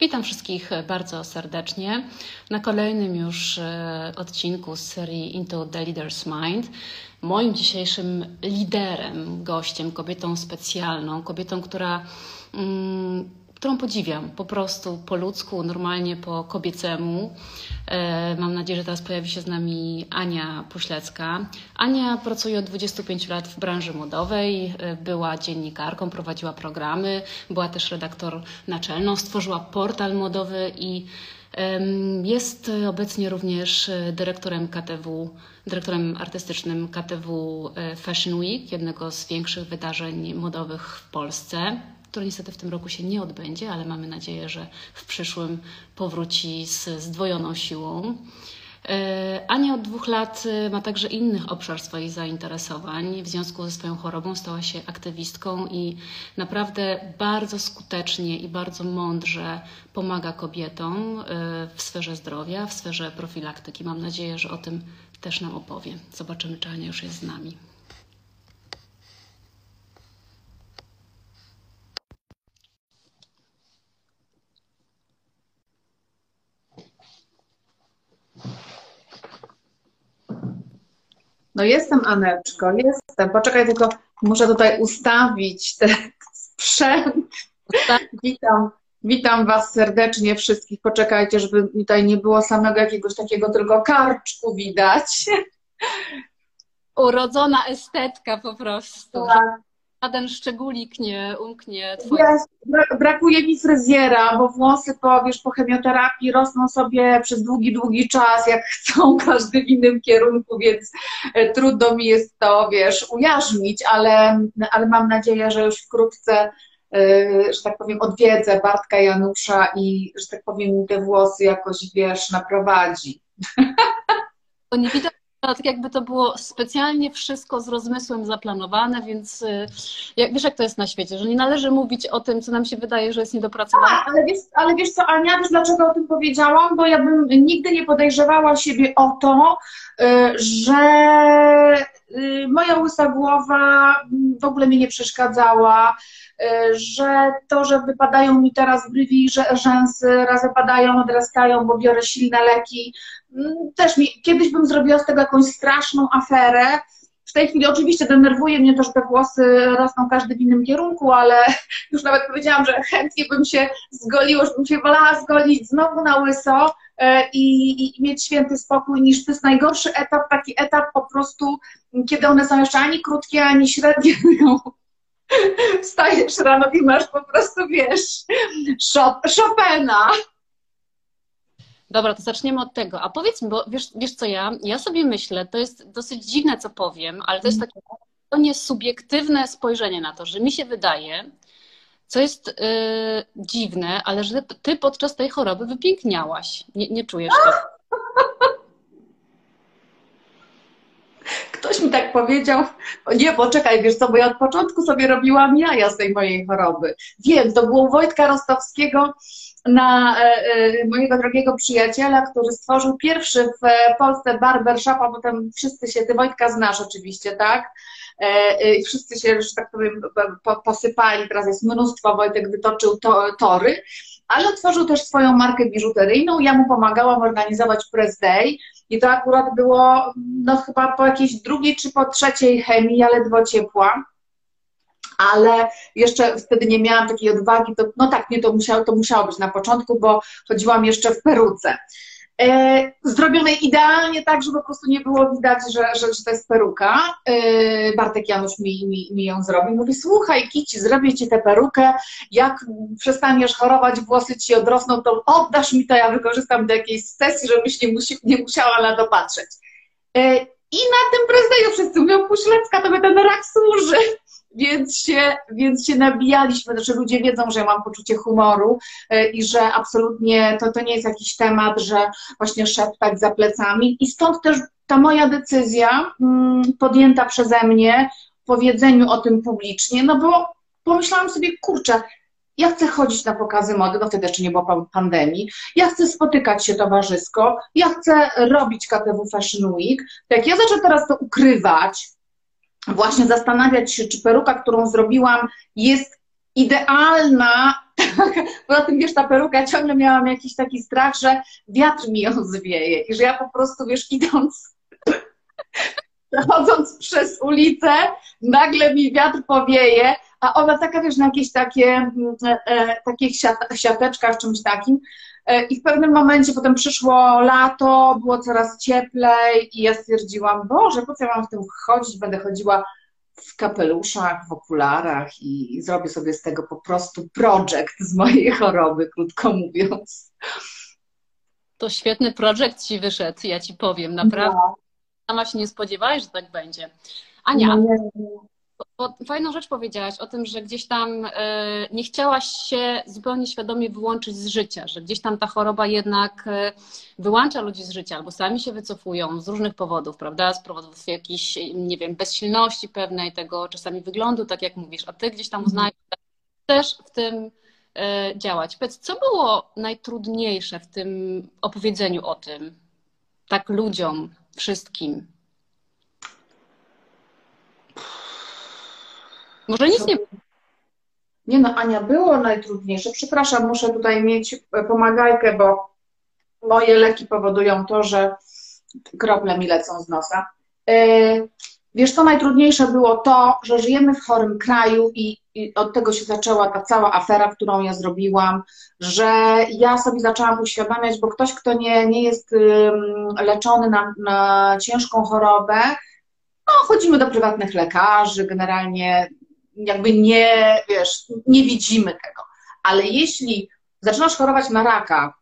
Witam wszystkich bardzo serdecznie na kolejnym już e, odcinku z serii Into the Leader's Mind. Moim dzisiejszym liderem, gościem, kobietą specjalną, kobietą, która mm, którą podziwiam po prostu po ludzku, normalnie po kobiecemu. E, mam nadzieję, że teraz pojawi się z nami Ania Puślecka. Ania pracuje od 25 lat w branży modowej, e, była dziennikarką, prowadziła programy, była też redaktor naczelną, stworzyła portal modowy i jest obecnie również dyrektorem KTW, dyrektorem artystycznym KTW e, Fashion Week, jednego z większych wydarzeń modowych w Polsce które niestety w tym roku się nie odbędzie, ale mamy nadzieję, że w przyszłym powróci z zdwojoną siłą. E, Ania od dwóch lat e, ma także innych obszar swoich zainteresowań. W związku ze swoją chorobą stała się aktywistką i naprawdę bardzo skutecznie i bardzo mądrze pomaga kobietom e, w sferze zdrowia, w sferze profilaktyki. Mam nadzieję, że o tym też nam opowie. Zobaczymy, czy Ania już jest z nami. No jestem, Aneczko, jestem. Poczekaj, tylko muszę tutaj ustawić ten sprzęt. Witam, witam Was serdecznie wszystkich. Poczekajcie, żeby tutaj nie było samego jakiegoś takiego tylko karczku widać. Urodzona estetka po prostu. Tak żaden szczególik nie umknie twoje. brakuje mi fryzjera, bo włosy po, wiesz, po chemioterapii rosną sobie przez długi, długi czas, jak chcą, każdy w innym kierunku, więc e, trudno mi jest to, wiesz, ujarzmić, ale, ale mam nadzieję, że już wkrótce e, że tak powiem, odwiedzę Bartka Janusza i, że tak powiem, te włosy jakoś, wiesz, naprowadzi. To nie widać tak jakby to było specjalnie wszystko z rozmysłem zaplanowane, więc y, jak, wiesz, jak to jest na świecie, że nie należy mówić o tym, co nam się wydaje, że jest niedopracowane. A, ale, wiesz, ale wiesz co, Ania, wiesz dlaczego o tym powiedziałam? Bo ja bym nigdy nie podejrzewała siebie o to, y, że y, moja łysa głowa w ogóle mi nie przeszkadzała, że to, że wypadają mi teraz brwi, że rzęsy raz wypadają, odrastają, bo biorę silne leki, mm, też mi, kiedyś bym zrobiła z tego jakąś straszną aferę. W tej chwili oczywiście denerwuje mnie to, że te włosy rosną każdy w innym kierunku, ale już nawet powiedziałam, że chętnie bym się zgoliła, że bym się wolała zgolić znowu na łyso e, i, i mieć święty spokój, niż to jest najgorszy etap, taki etap po prostu, kiedy one są jeszcze ani krótkie, ani średnie, Wstajesz rano i masz po prostu, wiesz, Chopina. Dobra, to zaczniemy od tego. A powiedz mi, bo wiesz, wiesz co ja, ja sobie myślę, to jest dosyć dziwne, co powiem, ale to jest takie to nie subiektywne spojrzenie na to, że mi się wydaje, co jest yy, dziwne, ale że ty podczas tej choroby wypiękniałaś. Nie, nie czujesz tego? Ktoś mi tak powiedział, nie, poczekaj, wiesz co, bo ja od początku sobie robiłam jaja z tej mojej choroby. Wiem, to było Wojtka Rostowskiego, na e, e, mojego drogiego przyjaciela, który stworzył pierwszy w Polsce barbershop, a potem wszyscy się, ty Wojtka znasz oczywiście, tak? E, I wszyscy się, że tak powiem, posypali, teraz jest mnóstwo, Wojtek wytoczył to, tory, ale otworzył też swoją markę biżuteryjną, ja mu pomagałam organizować press day, i to akurat było no chyba po jakiejś drugiej czy po trzeciej chemii, ja ledwo ciepła. Ale jeszcze wtedy nie miałam takiej odwagi, to, no tak, nie, to musiało, to musiało być na początku, bo chodziłam jeszcze w peruce. E, zrobionej idealnie tak, żeby po prostu nie było widać, że, że, że to jest peruka. E, Bartek Janusz mi, mi, mi ją zrobił. Mówi, słuchaj Kici, zrobię Ci tę perukę, jak przestaniesz chorować, włosy Ci odrosną, to oddasz mi to, ja wykorzystam do jakiejś sesji, żebyś nie, musi, nie musiała na to patrzeć. E, I na tym prezydencie wszyscy mówią, to by ten rak służy więc się, więc się nabijaliśmy. Znaczy ludzie wiedzą, że ja mam poczucie humoru e, i że absolutnie to, to nie jest jakiś temat, że właśnie szeptać za plecami. I stąd też ta moja decyzja mm, podjęta przeze mnie, powiedzeniu o tym publicznie, no bo pomyślałam sobie, kurczę, ja chcę chodzić na pokazy mody, no wtedy jeszcze nie było pandemii. Ja chcę spotykać się towarzysko. Ja chcę robić KTW Fashion Week. Jak ja zacznę teraz to ukrywać, właśnie zastanawiać się, czy peruka, którą zrobiłam, jest idealna Poza tym, wiesz, ta peruka, ciągle miałam jakiś taki strach, że wiatr mi ją zwieje i że ja po prostu, wiesz, idąc, przechodząc przez ulicę, nagle mi wiatr powieje, a ona taka, wiesz, na jakieś takie, mm, e, e, takich siateczkach, czymś takim. E, I w pewnym momencie potem przyszło lato, było coraz cieplej i ja stwierdziłam, Boże, po co ja mam w tym chodzić? Będę chodziła w kapeluszach, w okularach i, i zrobię sobie z tego po prostu projekt z mojej choroby, krótko mówiąc. To świetny projekt ci wyszedł, ja ci powiem, naprawdę. No. Sama się nie spodziewałaś, że tak będzie. Ania, no. Bo fajną rzecz powiedziałaś o tym, że gdzieś tam e, nie chciałaś się zupełnie świadomie wyłączyć z życia, że gdzieś tam ta choroba jednak e, wyłącza ludzi z życia albo sami się wycofują z różnych powodów, prawda? Z powodów jakiejś, nie wiem, bezsilności pewnej, tego czasami wyglądu, tak jak mówisz, a ty gdzieś tam uznajesz, że też w tym e, działać. Powiedz, co było najtrudniejsze w tym opowiedzeniu o tym, tak ludziom, wszystkim? Może nic nie. Nie no, Ania, było najtrudniejsze. Przepraszam, muszę tutaj mieć pomagajkę, bo moje leki powodują to, że krople mi lecą z nosa. E, wiesz, co najtrudniejsze było to, że żyjemy w chorym kraju i, i, od tego się zaczęła ta cała afera, którą ja zrobiłam, że ja sobie zaczęłam uświadamiać, bo ktoś, kto nie, nie jest leczony na, na ciężką chorobę, no, chodzimy do prywatnych lekarzy, generalnie jakby nie, wiesz, nie widzimy tego. Ale jeśli zaczynasz chorować na raka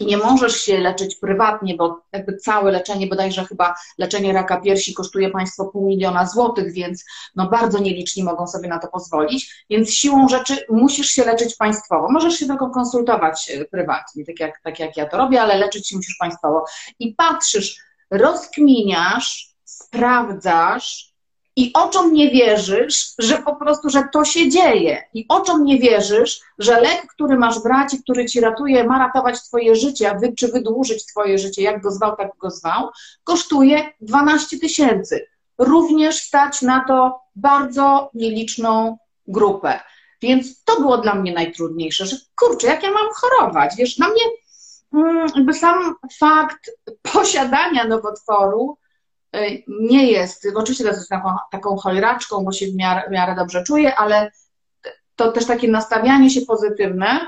i nie możesz się leczyć prywatnie, bo jakby całe leczenie, bodajże chyba leczenie raka piersi kosztuje państwo pół miliona złotych, więc no bardzo nieliczni mogą sobie na to pozwolić, więc siłą rzeczy musisz się leczyć państwowo. Możesz się tylko konsultować e, prywatnie, tak jak, tak jak ja to robię, ale leczyć się musisz państwowo. I patrzysz, rozkminiasz, sprawdzasz, i oczom nie wierzysz, że po prostu, że to się dzieje. I oczom nie wierzysz, że lek, który masz brać i który ci ratuje, ma ratować twoje życie, a wy, czy wydłużyć twoje życie, jak go zwał, tak go zwał, kosztuje 12 tysięcy. Również stać na to bardzo nieliczną grupę. Więc to było dla mnie najtrudniejsze, że kurczę, jak ja mam chorować? Wiesz, na mnie mm, jakby sam fakt posiadania nowotworu nie jest, oczywiście to jest taką, taką chojraczką, bo się w miarę, w miarę dobrze czuje, ale to też takie nastawianie się pozytywne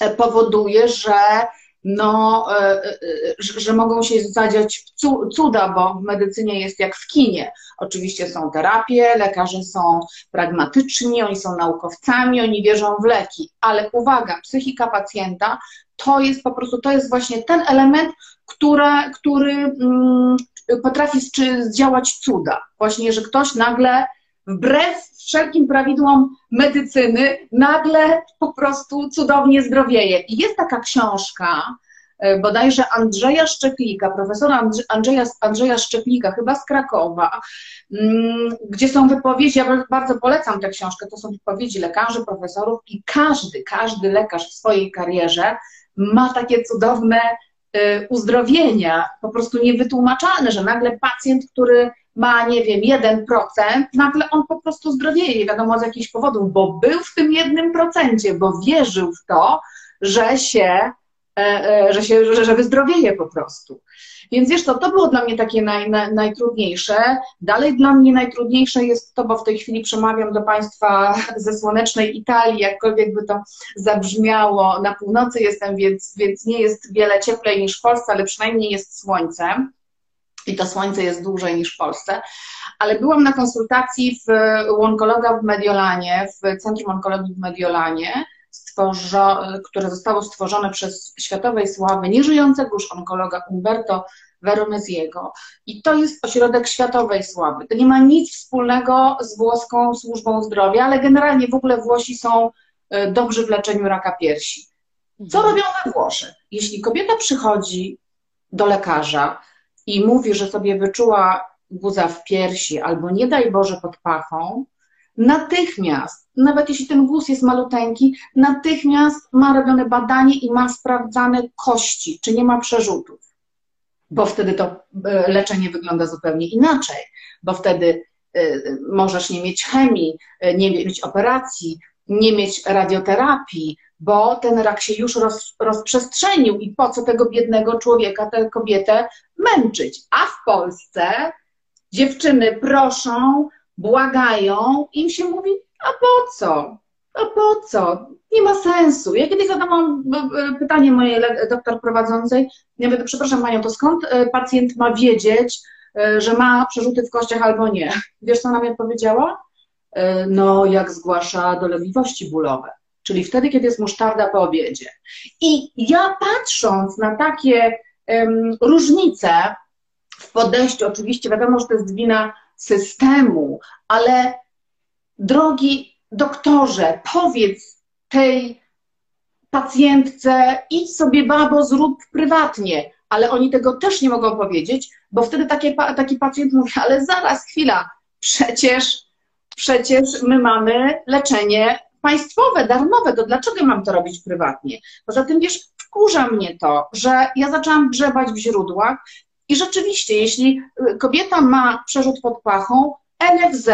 e, powoduje, że no, e, że, mogą się zadziać cuda, bo w medycynie jest jak w kinie. Oczywiście są terapie, lekarze są pragmatyczni, oni są naukowcami, oni wierzą w leki, ale uwaga, psychika pacjenta to jest po prostu, to jest właśnie ten element, który, który mm, potrafi zdziałać cuda. Właśnie, że ktoś nagle wbrew wszelkim prawidłom medycyny nagle po prostu cudownie zdrowieje. I jest taka książka, e, bodajże Andrzeja Szczeplika, profesora Andrzeja, Andrzeja Szczeplika, chyba z Krakowa, mm, gdzie są wypowiedzi, ja bardzo polecam tę książkę, to są wypowiedzi lekarzy, profesorów i każdy, każdy lekarz w swojej karierze ma takie cudowne uzdrowienia, po prostu niewytłumaczalne, że nagle pacjent, który ma, nie wiem, 1%, nagle on po prostu zdrowieje, nie wiadomo z jakichś powodów, bo był w tym jednym procencie, bo wierzył w to, że się, e, e, że się, że wyzdrowieje po prostu. Więc wiesz to, to było dla mnie takie naj, naj, najtrudniejsze. Dalej dla mnie najtrudniejsze jest to, bo w tej chwili przemawiam do Państwa ze słonecznej Italii, jakkolwiek by to zabrzmiało. Na północy jestem, więc, więc nie jest wiele cieplej niż w Polsce, ale przynajmniej jest słońce. I to słońce jest dłużej niż w Polsce. Ale byłam na konsultacji w, u onkologa w Mediolanie, w Centrum Onkologii w Mediolanie które zostało stworzone przez światowej sławy nieżyjącego już onkologa Umberto Veroneziego. I to jest ośrodek światowej sławy. To nie ma nic wspólnego z włoską służbą zdrowia, ale generalnie w ogóle Włosi są e, dobrzy w leczeniu raka piersi. Co mhm. robią we Włoszech? Jeśli kobieta przychodzi do lekarza i mówi, że sobie wyczuła guza w piersi albo nie daj Boże pod pachą, natychmiast, nawet jeśli ten guz jest maluteńki, natychmiast ma robione badanie i ma sprawdzane kości, czy nie ma przerzutów. Bo wtedy to e, leczenie wygląda zupełnie inaczej, bo wtedy e, możesz nie mieć chemii, e, nie mieć operacji, nie mieć radioterapii, bo ten rak się już roz, rozprzestrzenił i po co tego biednego człowieka, tę kobietę męczyć. A w Polsce dziewczyny proszą, błagają, im się mówi, a po co? A po co? Nie ma sensu. Ja kiedyś zadałam e, pytanie mojej doktor prowadzącej, ja przepraszam Panią, to skąd e, pacjent ma wiedzieć, e, że ma przerzuty w kościach albo nie? Wiesz, co ona mi odpowiedziała? No, jak zgłasza dolegliwości bólowe czyli wtedy, kiedy jest musztarda po obiedzie. I ja patrząc na takie um, różnice w podejściu, oczywiście wiadomo, że to jest wina systemu, ale drogi doktorze, powiedz tej pacjentce, idź sobie babo, zrób prywatnie, ale oni tego też nie mogą powiedzieć, bo wtedy taki pacjent mówi, ale zaraz, chwila, przecież, przecież my mamy leczenie państwowe, darmowe, to dlaczego mam to robić prywatnie? Poza tym, wiesz, wkurza mnie to, że ja zaczęłam grzebać w źródłach i rzeczywiście, jeśli y, kobieta ma przerzut pod pachą, NFZ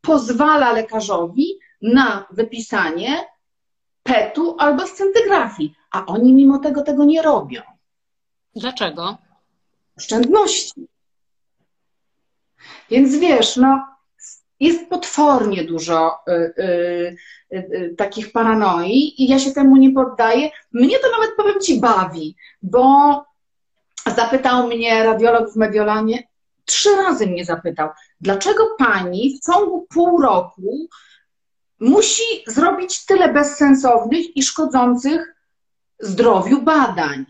pozwala lekarzowi na wypisanie PET-u albo scintygrafii, a oni mimo tego tego nie robią. Dlaczego? Oszczędności. Więc wiesz, no, jest potwornie dużo y, y, y, y, takich paranoi i ja się temu nie poddaję. Mnie to nawet, powiem Ci, bawi, bo zapytał mnie radiolog w Mediolanie, trzy razy mnie zapytał, dlaczego pani w ciągu pół roku musi zrobić tyle bezsensownych i szkodzących zdrowiu badań?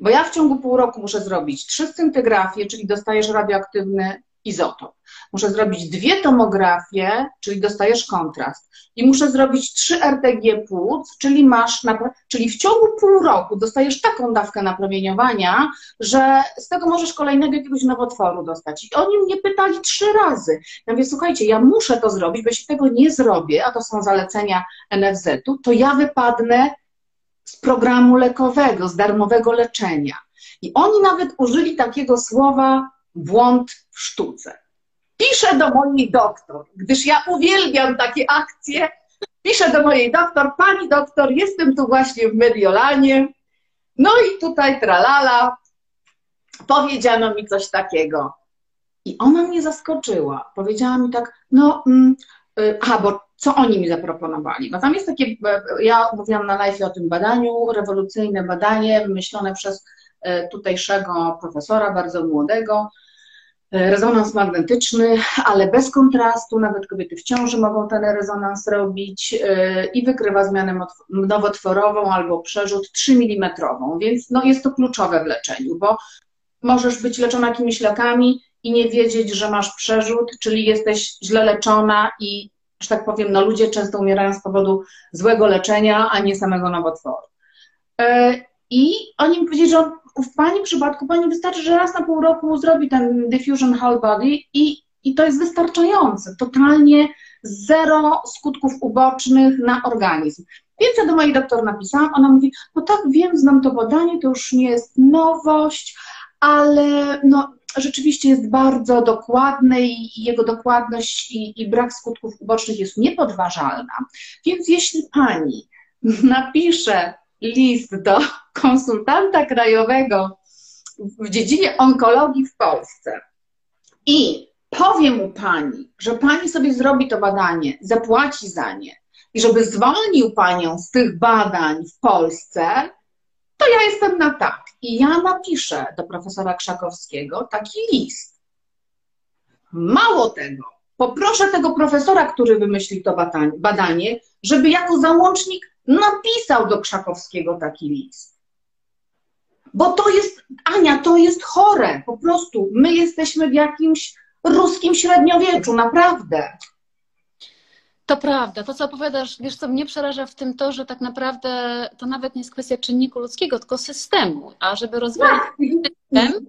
Bo ja w ciągu pół roku muszę zrobić trzy scyntygrafie, czyli dostajesz radioaktywny izotop. Muszę zrobić dwie tomografie, czyli dostajesz kontrast. I muszę zrobić trzy RTG płuc, czyli masz, czyli w ciągu pół roku dostajesz taką dawkę napromieniowania, że z tego możesz kolejnego jakiegoś nowotworu dostać. I oni mnie pytali trzy razy. Ja mówię, słuchajcie, ja muszę to zrobić, bo jeśli tego nie zrobię, a to są zalecenia NFZ-u, to ja wypadnę z programu lekowego, z darmowego leczenia. I oni nawet użyli takiego słowa błąd w sztuce. Piszę do mojej doktor, gdyż ja uwielbiam takie akcje. Piszę do mojej doktor, pani doktor, jestem tu właśnie w Mediolanie. No i tutaj tralala, powiedziano mi coś takiego. I ona mnie zaskoczyła. Powiedziała mi tak, no, mm, y, bo co oni mi zaproponowali? No tam jest takie, y, ja mówiłam na live o tym badaniu, rewolucyjne badanie wymyślone przez y, tutejszego profesora, bardzo młodego, rezonans magnetyczny, ale bez kontrastu, nawet kobiety w ciąży mogą ten rezonans robić e, i wykrywa zmianę nowotworową albo przerzut 3 mm, więc no jest to kluczowe w leczeniu, bo możesz być leczona jakimiś lekami i nie wiedzieć, że masz przerzut, czyli jesteś źle leczona i, że tak powiem, no ludzie często umierają z powodu złego leczenia, a nie samego nowotworu. E, I oni mi powiedzieli, że w Pani przypadku Pani wystarczy, że raz na pół roku zrobi ten diffusion whole body i, i to jest wystarczające. Totalnie zero skutków ubocznych na organizm. Więc ja do mojej doktor napisałam, ona mówi, no tak wiem, znam to badanie, to już nie jest nowość, ale no, rzeczywiście jest bardzo dokładne i jego dokładność i, i brak skutków ubocznych jest niepodważalna. Więc jeśli pani napisze list do konsultanta krajowego w dziedzinie onkologii w Polsce i powie mu pani, że pani sobie zrobi to badanie, zapłaci za nie i żeby zwolnił panią z tych badań w Polsce, to ja jestem na tak. I ja napiszę do profesora Krzakowskiego taki list. Mało tego, poproszę tego profesora, który wymyślił to badanie, żeby jako załącznik napisał do Krzakowskiego taki list. Bo to jest, Ania, to jest chore, po prostu. My jesteśmy w jakimś ruskim średniowieczu, naprawdę. To prawda. To, co opowiadasz, wiesz co, mnie przeraża w tym to, że tak naprawdę to nawet nie jest kwestia czynniku ludzkiego, tylko systemu. A żeby rozwijać tak. system,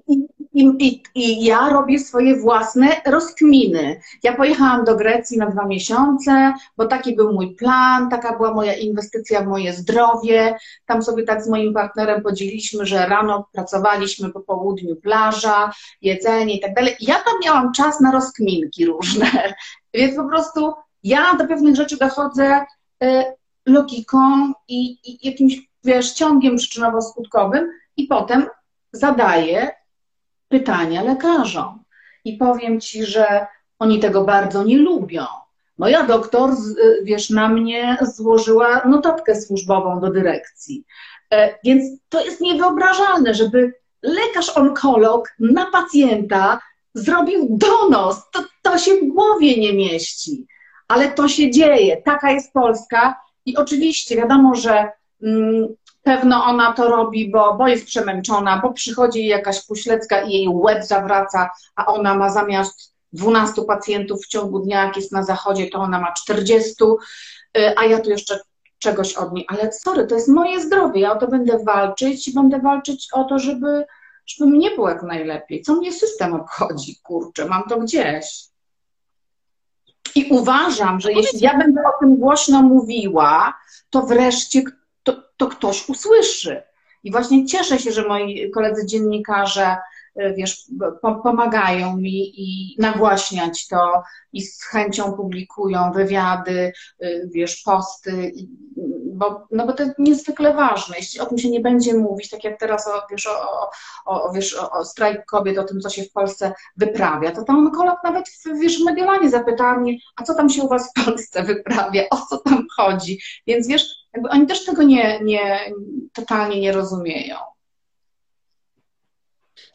i, i, I, ja robię swoje własne rozkminy. Ja pojechałam do Grecji na dwa miesiące, bo taki był mój plan, taka była moja inwestycja w moje zdrowie. Tam sobie tak z moim partnerem podzieliliśmy, że rano pracowaliśmy, po południu plaża, jedzenie i tak dalej. Ja tam miałam czas na rozkminki różne, więc po prostu ja do pewnych rzeczy dochodzę e, logiką i, i jakimś, wiesz, ciągiem przyczynowo-skutkowym i potem zadaję pytania lekarzom. I powiem ci, że oni tego bardzo nie lubią. Moja doktor, wiesz, na mnie złożyła notatkę służbową do dyrekcji. E, więc to jest niewyobrażalne, żeby lekarz onkolog na pacjenta zrobił donos. To, to się w głowie nie mieści. Ale to się dzieje. Taka jest Polska. I oczywiście wiadomo, że mm, pewno ona to robi, bo, bo jest przemęczona, bo przychodzi jej jakaś poślecka i jej łeb zawraca, a ona ma zamiast 12 pacjentów w ciągu dnia, jak jest na zachodzie, to ona ma 40, y, a ja tu jeszcze czegoś od niej. Ale sorry, to jest moje zdrowie, ja o to będę walczyć i będę walczyć o to, żeby, żeby mnie było jak najlepiej. Co mnie system obchodzi, kurczę, mam to gdzieś. I uważam, że jeśli ja będę o tym głośno mówiła, to wreszcie to, to ktoś usłyszy. I właśnie cieszę się, że moi koledzy dziennikarze wiesz, pomagają mi i nagłaśniać to i z chęcią publikują wywiady, e, wiesz, posty, bo, no bo to jest niezwykle ważne. Jeśli o tym się nie będzie mówić, tak jak teraz o, wiesz, o, o, wiesz, o, o strajk kobiet, o tym, co się w Polsce wyprawia, to tam onkolog nawet wiesz, w Mediolanie zapytał mnie, a co tam się u was w Polsce wyprawia, o co tam chodzi. Więc wiesz, jakby oni też tego nie, nie totalnie nie rozumieją.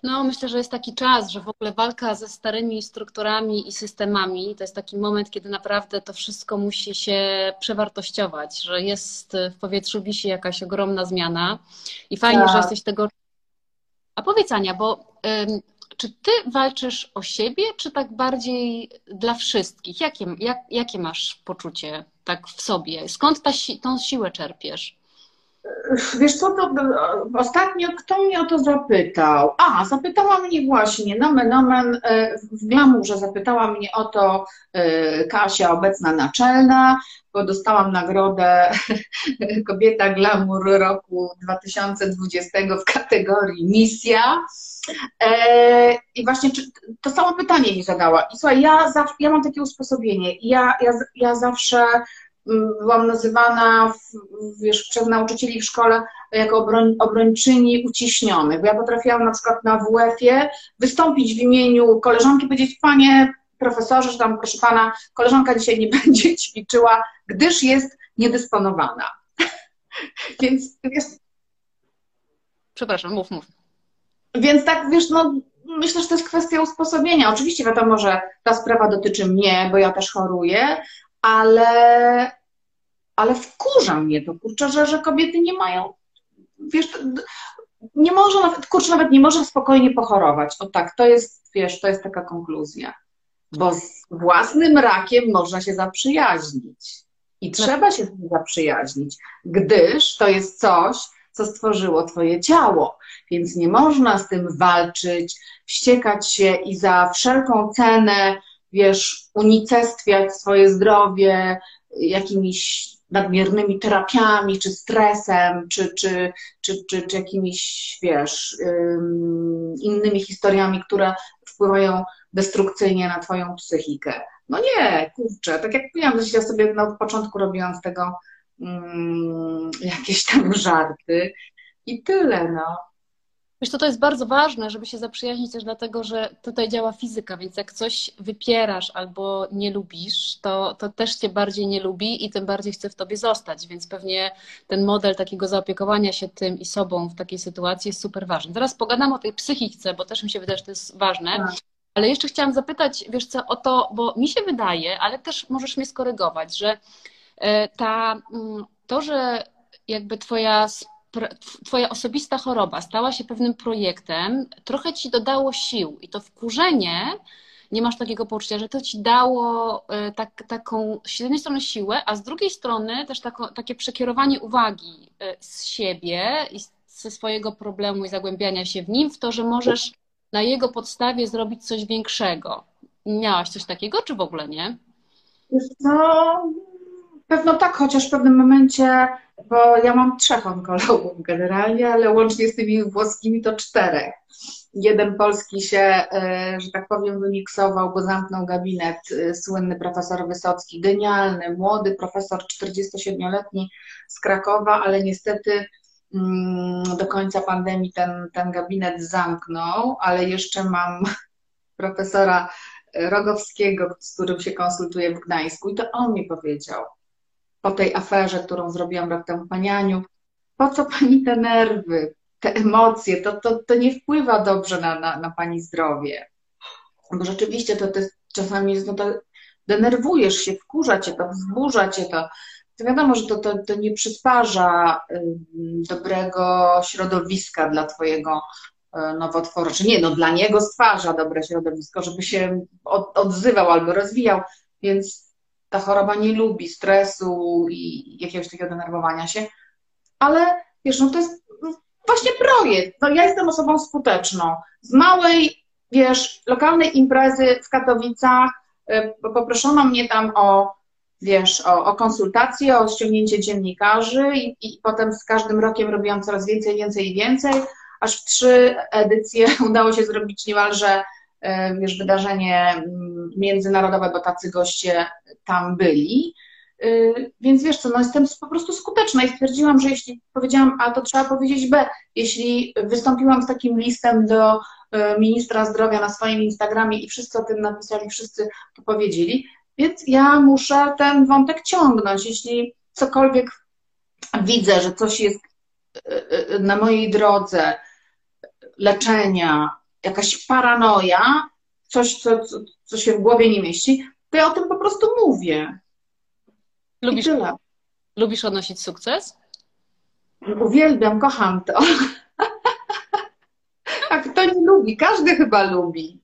No, myślę, że jest taki czas, że w ogóle walka ze starymi strukturami i systemami to jest taki moment, kiedy naprawdę to wszystko musi się przewartościować, że jest w powietrzu wisi jakaś ogromna zmiana i fajnie, tak. że jesteś tego. A powiedz Ania, bo ym, czy ty walczysz o siebie, czy tak bardziej dla wszystkich? Jakie, jak, jakie masz poczucie tak w sobie? Skąd ta, tą siłę czerpiesz? Wiesz co, to ostatnio kto mnie o to zapytał? A, zapytała mnie właśnie, nomen nomen, e, w Glamurze zapytała mnie o to e, Kasia, obecna naczelna, bo dostałam nagrodę Kobieta Glamour roku 2020 w kategorii misja. E, I właśnie to samo pytanie mi zadała. I słuchaj, ja, ja mam takie usposobienie. Ja, ja, ja zawsze byłam nazywana wiesz, przez nauczycieli w szkole jako obroń, obrończyni uciśnionych, bo ja potrafiłam na przykład na WF-ie wystąpić w imieniu koleżanki, powiedzieć, panie profesorze, że tam proszę pana, koleżanka dzisiaj nie będzie ćwiczyła, gdyż jest niedysponowana. Więc wiesz... Przepraszam, mów, mów. Więc tak, wiesz, no myślę, że to jest kwestia usposobienia. Oczywiście wiadomo, że ta sprawa dotyczy mnie, bo ja też choruję, ale ale wkurza mnie to, kurczę, że, że kobiety nie mają, wiesz, nie może nawet, kurczę, nawet nie może spokojnie pochorować. O tak, to jest, wiesz, to jest taka konkluzja. Bo z własnym rakiem można się zaprzyjaźnić. I trzeba się z nim zaprzyjaźnić, gdyż to jest coś, co stworzyło Twoje ciało. Więc nie można z tym walczyć, wściekać się i za wszelką cenę, wiesz, unicestwiać swoje zdrowie jakimiś nadmiernymi terapiami, czy stresem, czy, czy, czy, czy, czy jakimiś, wiesz, innymi historiami, które wpływają destrukcyjnie na Twoją psychikę. No nie, kurczę, tak jak mówiłam, że ja sobie na początku robiłam z tego um, jakieś tam żarty i tyle, no. Wiesz, to, to jest bardzo ważne, żeby się zaprzyjaźnić też dlatego, że tutaj działa fizyka, więc jak coś wypierasz albo nie lubisz, to, to też cię bardziej nie lubi i tym bardziej chce w tobie zostać, więc pewnie ten model takiego zaopiekowania się tym i sobą w takiej sytuacji jest super ważny. Zaraz pogadam o tej psychice, bo też mi się wydaje, że to jest ważne. Tak. Ale jeszcze chciałam zapytać, wiesz co, o to, bo mi się wydaje, ale też możesz mnie skorygować, że e, ta, mm, to, że jakby twoja Twoja osobista choroba stała się pewnym projektem, trochę ci dodało sił i to wkurzenie, nie masz takiego poczucia, że to ci dało e, tak, taką z jednej strony siłę, a z drugiej strony też tako, takie przekierowanie uwagi e, z siebie i ze swojego problemu i zagłębiania się w nim w to, że możesz na jego podstawie zrobić coś większego. Miałaś coś takiego, czy w ogóle nie? No, pewno tak, chociaż w pewnym momencie, bo ja mam trzech onkologów generalnie, ale łącznie z tymi włoskimi to czterech. Jeden polski się, e, że tak powiem, wymiksował, bo zamknął gabinet e, słynny profesor Wysocki, genialny, młody profesor, 47-letni z Krakowa, ale niestety mm, do końca pandemii ten, ten gabinet zamknął, ale jeszcze mam profesora Rogowskiego, z którym się konsultuję w Gdańsku i to on mi powiedział po tej aferze, którą zrobiłam rok temu Panianiu, po co Pani te nerwy, te emocje, to, to, to nie wpływa dobrze na, na, na Pani zdrowie. Bo rzeczywiście to, to czasami jest, no to denerwujesz się, wkurza Cię to, wzburza Cię to. To wiadomo, że to, to, to nie przysparza dobrego środowiska dla Twojego E, nowotworu, czy nie, no dla niego stwarza dobre środowisko, żeby się od, odzywał albo rozwijał, więc ta choroba nie lubi stresu i jakiegoś takiego denerwowania się, ale wiesz, no to jest właśnie projekt, no ja jestem osobą skuteczną, z małej, wiesz, lokalnej imprezy w Katowicach e, poproszono mnie tam o wiesz, o, o konsultacje, o ściągnięcie dziennikarzy i, i potem z każdym rokiem robiłam coraz więcej, więcej i więcej, aż w trzy edycje udało się zrobić niemalże wiesz, wydarzenie mm, międzynarodowe, bo tacy goście tam byli. E, więc wiesz co, no jestem po prostu skuteczna i stwierdziłam, że jeśli powiedziałam A, to trzeba powiedzieć B. Jeśli wystąpiłam z takim listem do e, ministra zdrowia na swoim Instagramie i wszyscy o tym napisali, wszyscy to powiedzieli, więc ja muszę ten wątek ciągnąć. Jeśli cokolwiek widzę, że coś jest na mojej drodze, leczenia, jakaś paranoja, coś, co, co, co się w głowie nie mieści, to ja o tym po prostu mówię. Lubisz, lubisz odnosić sukces? Uwielbiam, kocham to. A kto nie lubi? Każdy chyba lubi.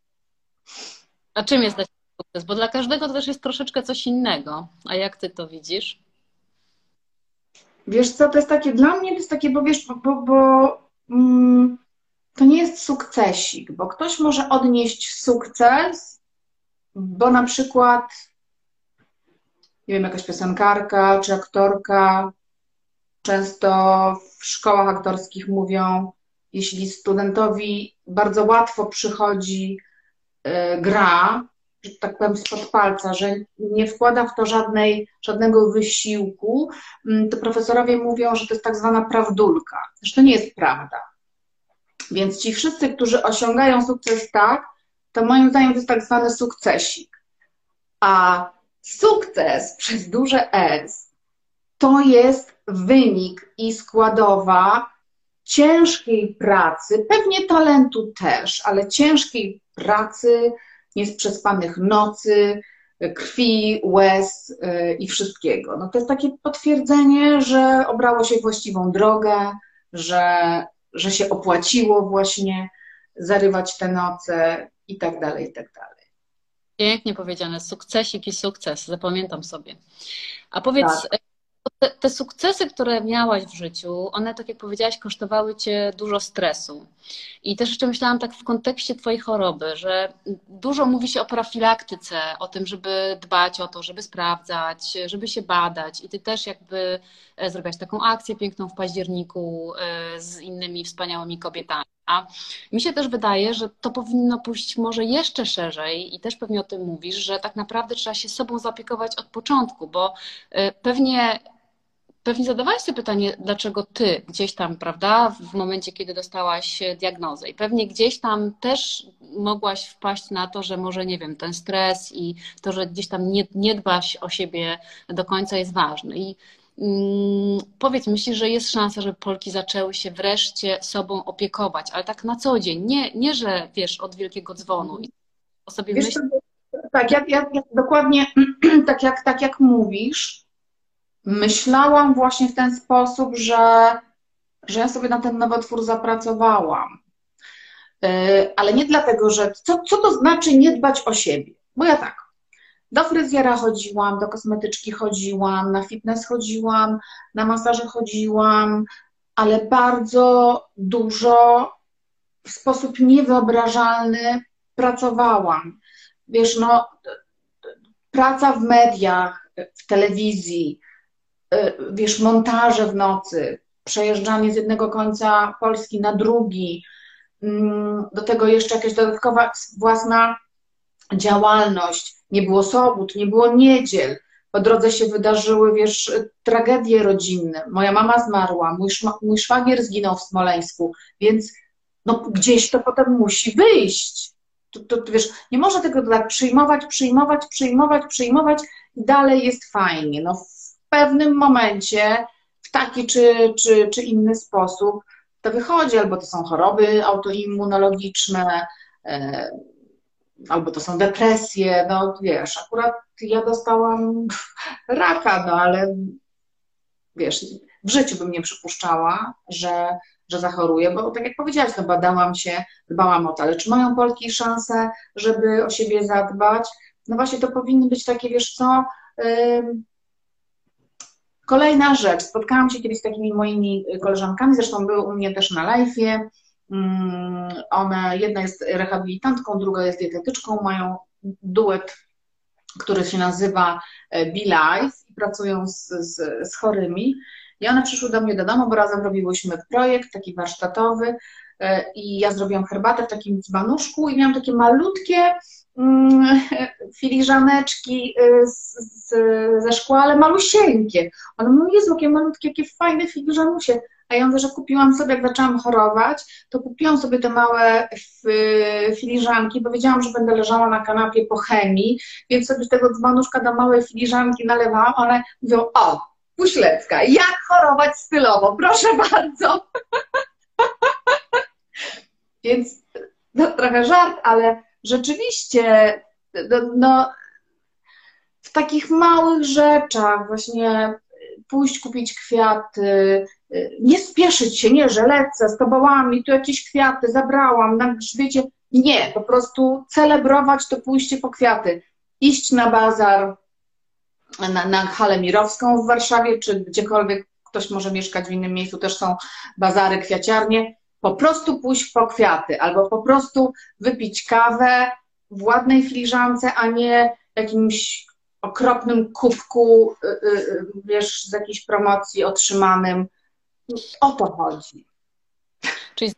A czym jest dla Ciebie sukces? Bo dla każdego to też jest troszeczkę coś innego. A jak Ty to widzisz? Wiesz co, to jest takie, dla mnie to jest takie, bo wiesz, bo, bo, bo mm, to nie jest sukcesik, bo ktoś może odnieść sukces, bo na przykład, nie wiem, jakaś piosenkarka czy aktorka, często w szkołach aktorskich mówią, jeśli studentowi bardzo łatwo przychodzi y, gra, że tak powiem spod palca, że nie wkłada w to żadnej, żadnego wysiłku, mm, to profesorowie mówią, że to jest tak zwana prawdulka. Że to nie jest prawda więc ci wszyscy, którzy osiągają sukces tak, to moim zdaniem to jest tak zwany sukcesik. A sukces przez duże S to jest wynik i składowa ciężkiej pracy, pewnie talentu też, ale ciężkiej pracy, niesprzespanych nocy, krwi, łez y, i wszystkiego. No to jest takie potwierdzenie, że obrało się właściwą drogę, że że się opłaciło właśnie zarywać te noce i tak dalej, i tak dalej. Pięknie powiedziane, sukcesik i sukces, zapamiętam sobie. A powiedz, tak. Te, te, sukcesy, które miałaś w życiu, one, tak jak powiedziałaś, kosztowały cię dużo stresu. I też jeszcze myślałam tak w kontekście twojej choroby, że dużo mówi się o profilaktyce, o tym, żeby dbać o to, żeby sprawdzać, żeby się badać. I ty też jakby e, zrobiłaś taką akcję piękną w październiku e, z innymi wspaniałymi kobietami. A mi się też wydaje, że to powinno pójść może jeszcze szerzej i też pewnie o tym mówisz, że tak naprawdę trzeba się sobą zaopiekować od początku, bo e, pewnie Pewnie zadawałaś sobie pytanie, dlaczego ty gdzieś tam, prawda, w momencie, kiedy dostałaś diagnozę i pewnie gdzieś tam też mogłaś wpaść na to, że może, nie wiem, ten stres i to, że gdzieś tam nie, nie dbaś o siebie do końca jest ważny. I mm, powiedz, myślisz, że jest szansa, żeby Polki zaczęły się wreszcie sobą opiekować, ale tak na co dzień, nie, nie że, wiesz, od wielkiego dzwonu i o sobie wiesz, Tak, jak, jak, jak, dokładnie tak jak, tak jak mówisz, myślałam właśnie w ten sposób, że, że ja sobie na ten nowotwór zapracowałam. E, ale nie dlatego, że co, co to znaczy nie dbać o siebie? Bo ja tak, do fryzjera chodziłam, do kosmetyczki chodziłam, na fitness chodziłam, na masaże chodziłam, ale bardzo dużo w sposób niewyobrażalny pracowałam. Wiesz, no, praca w mediach, w telewizji, wiesz, montaże w nocy, przejeżdżanie z jednego końca Polski na drugi, mm, do tego jeszcze jakaś dodatkowa własna działalność. Nie było sobót, nie było niedziel. Po drodze się wydarzyły, wiesz, tragedie rodzinne. Moja mama zmarła, mój, mój szwagier zginął w Smoleńsku, więc no, gdzieś to potem musi wyjść. To, to, wiesz, nie można tego tak przyjmować, przyjmować, przyjmować, przyjmować i dalej jest fajnie. No, pewnym momencie, w taki czy, czy, czy inny sposób, to wychodzi, albo to są choroby autoimmunologiczne, e, albo to są depresje, no wiesz, akurat ja dostałam raka, no ale wiesz, w życiu bym nie przypuszczała, że, że zachoruję, bo tak jak powiedziałaś, no badałam się, dbałam o to, ale czy mają Polki szansę, żeby o siebie zadbać? No właśnie to powinny być takie, wiesz co. Kolejna rzecz, spotkałam się kiedyś z takimi moimi koleżankami, zresztą były u mnie też na live'ie, Mm, one, jedna jest rehabilitantką, druga jest dietetyczką, mają duet, który się nazywa e, Be Life i pracują z, z, z chorymi. I one przyszły do mnie do domu, bo razem robiłyśmy projekt taki warsztatowy e, i ja zrobiłam herbatę w takim dzbanuszku i miałam takie malutkie filiżaneczki e, z, z, ze szkła, ale malusieńkie. One mówią, Jezu, jakie malutkie, jakie fajne filiżanusie. A ja mówię, że kupiłam sobie, jak zaczęłam chorować, to kupiłam sobie te małe filiżanki, bo wiedziałam, że będę leżała na kanapie po chemii, więc sobie z tego dzbanuszka do małej filiżanki nalewałam. One mówią, o, puślecka, jak chorować stylowo, proszę bardzo. więc no, trochę żart, ale rzeczywiście no, no, w takich małych rzeczach właśnie pójść kupić kwiaty, nie spieszyć się, nie, że lecę z tobołami, tu jakieś kwiaty zabrałam na grzbiecie. Nie, po prostu celebrować to pójście po kwiaty. Iść na bazar, na, na halę mirowską w Warszawie, czy gdziekolwiek ktoś może mieszkać w innym miejscu, też są bazary, kwiaciarnie. Po prostu pójść po kwiaty, albo po prostu wypić kawę w ładnej filiżance, a nie jakimś okropnym kubku, y, y, y, wiesz, z jakiejś promocji otrzymanym. O to chodzi. Czyli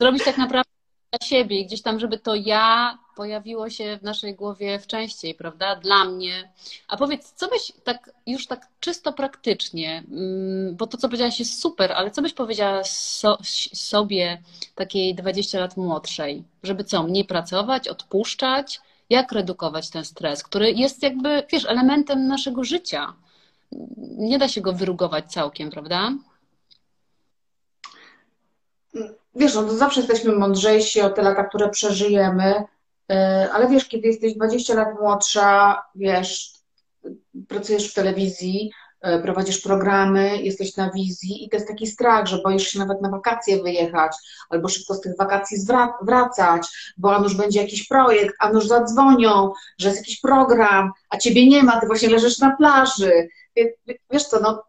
zrobić tak naprawdę dla siebie gdzieś tam, żeby to ja pojawiło się w naszej głowie w częściej, prawda? Dla mnie. A powiedz, co byś tak już tak czysto praktycznie, mm, bo to, co powiedziałaś jest super, ale co byś powiedziała so, sobie takiej 20 lat młodszej, żeby co, mniej pracować, odpuszczać, jak redukować ten stres, który jest jakby, wiesz, elementem naszego życia. Nie da się go wyrugować całkiem, prawda? Wiesz, no zawsze jesteśmy mądrzejsi o te lata, które przeżyjemy, ale wiesz, kiedy jesteś 20 lat młodsza, wiesz, pracujesz w telewizji, y, prowadzisz programy, jesteś na wizji i to jest taki strach, że boisz się nawet na wakacje wyjechać, albo szybko z tych wakacji wracać, bo już będzie jakiś projekt, a już zadzwonią, że jest jakiś program, a ciebie nie ma, ty właśnie leżysz na plaży. Wiesz co, no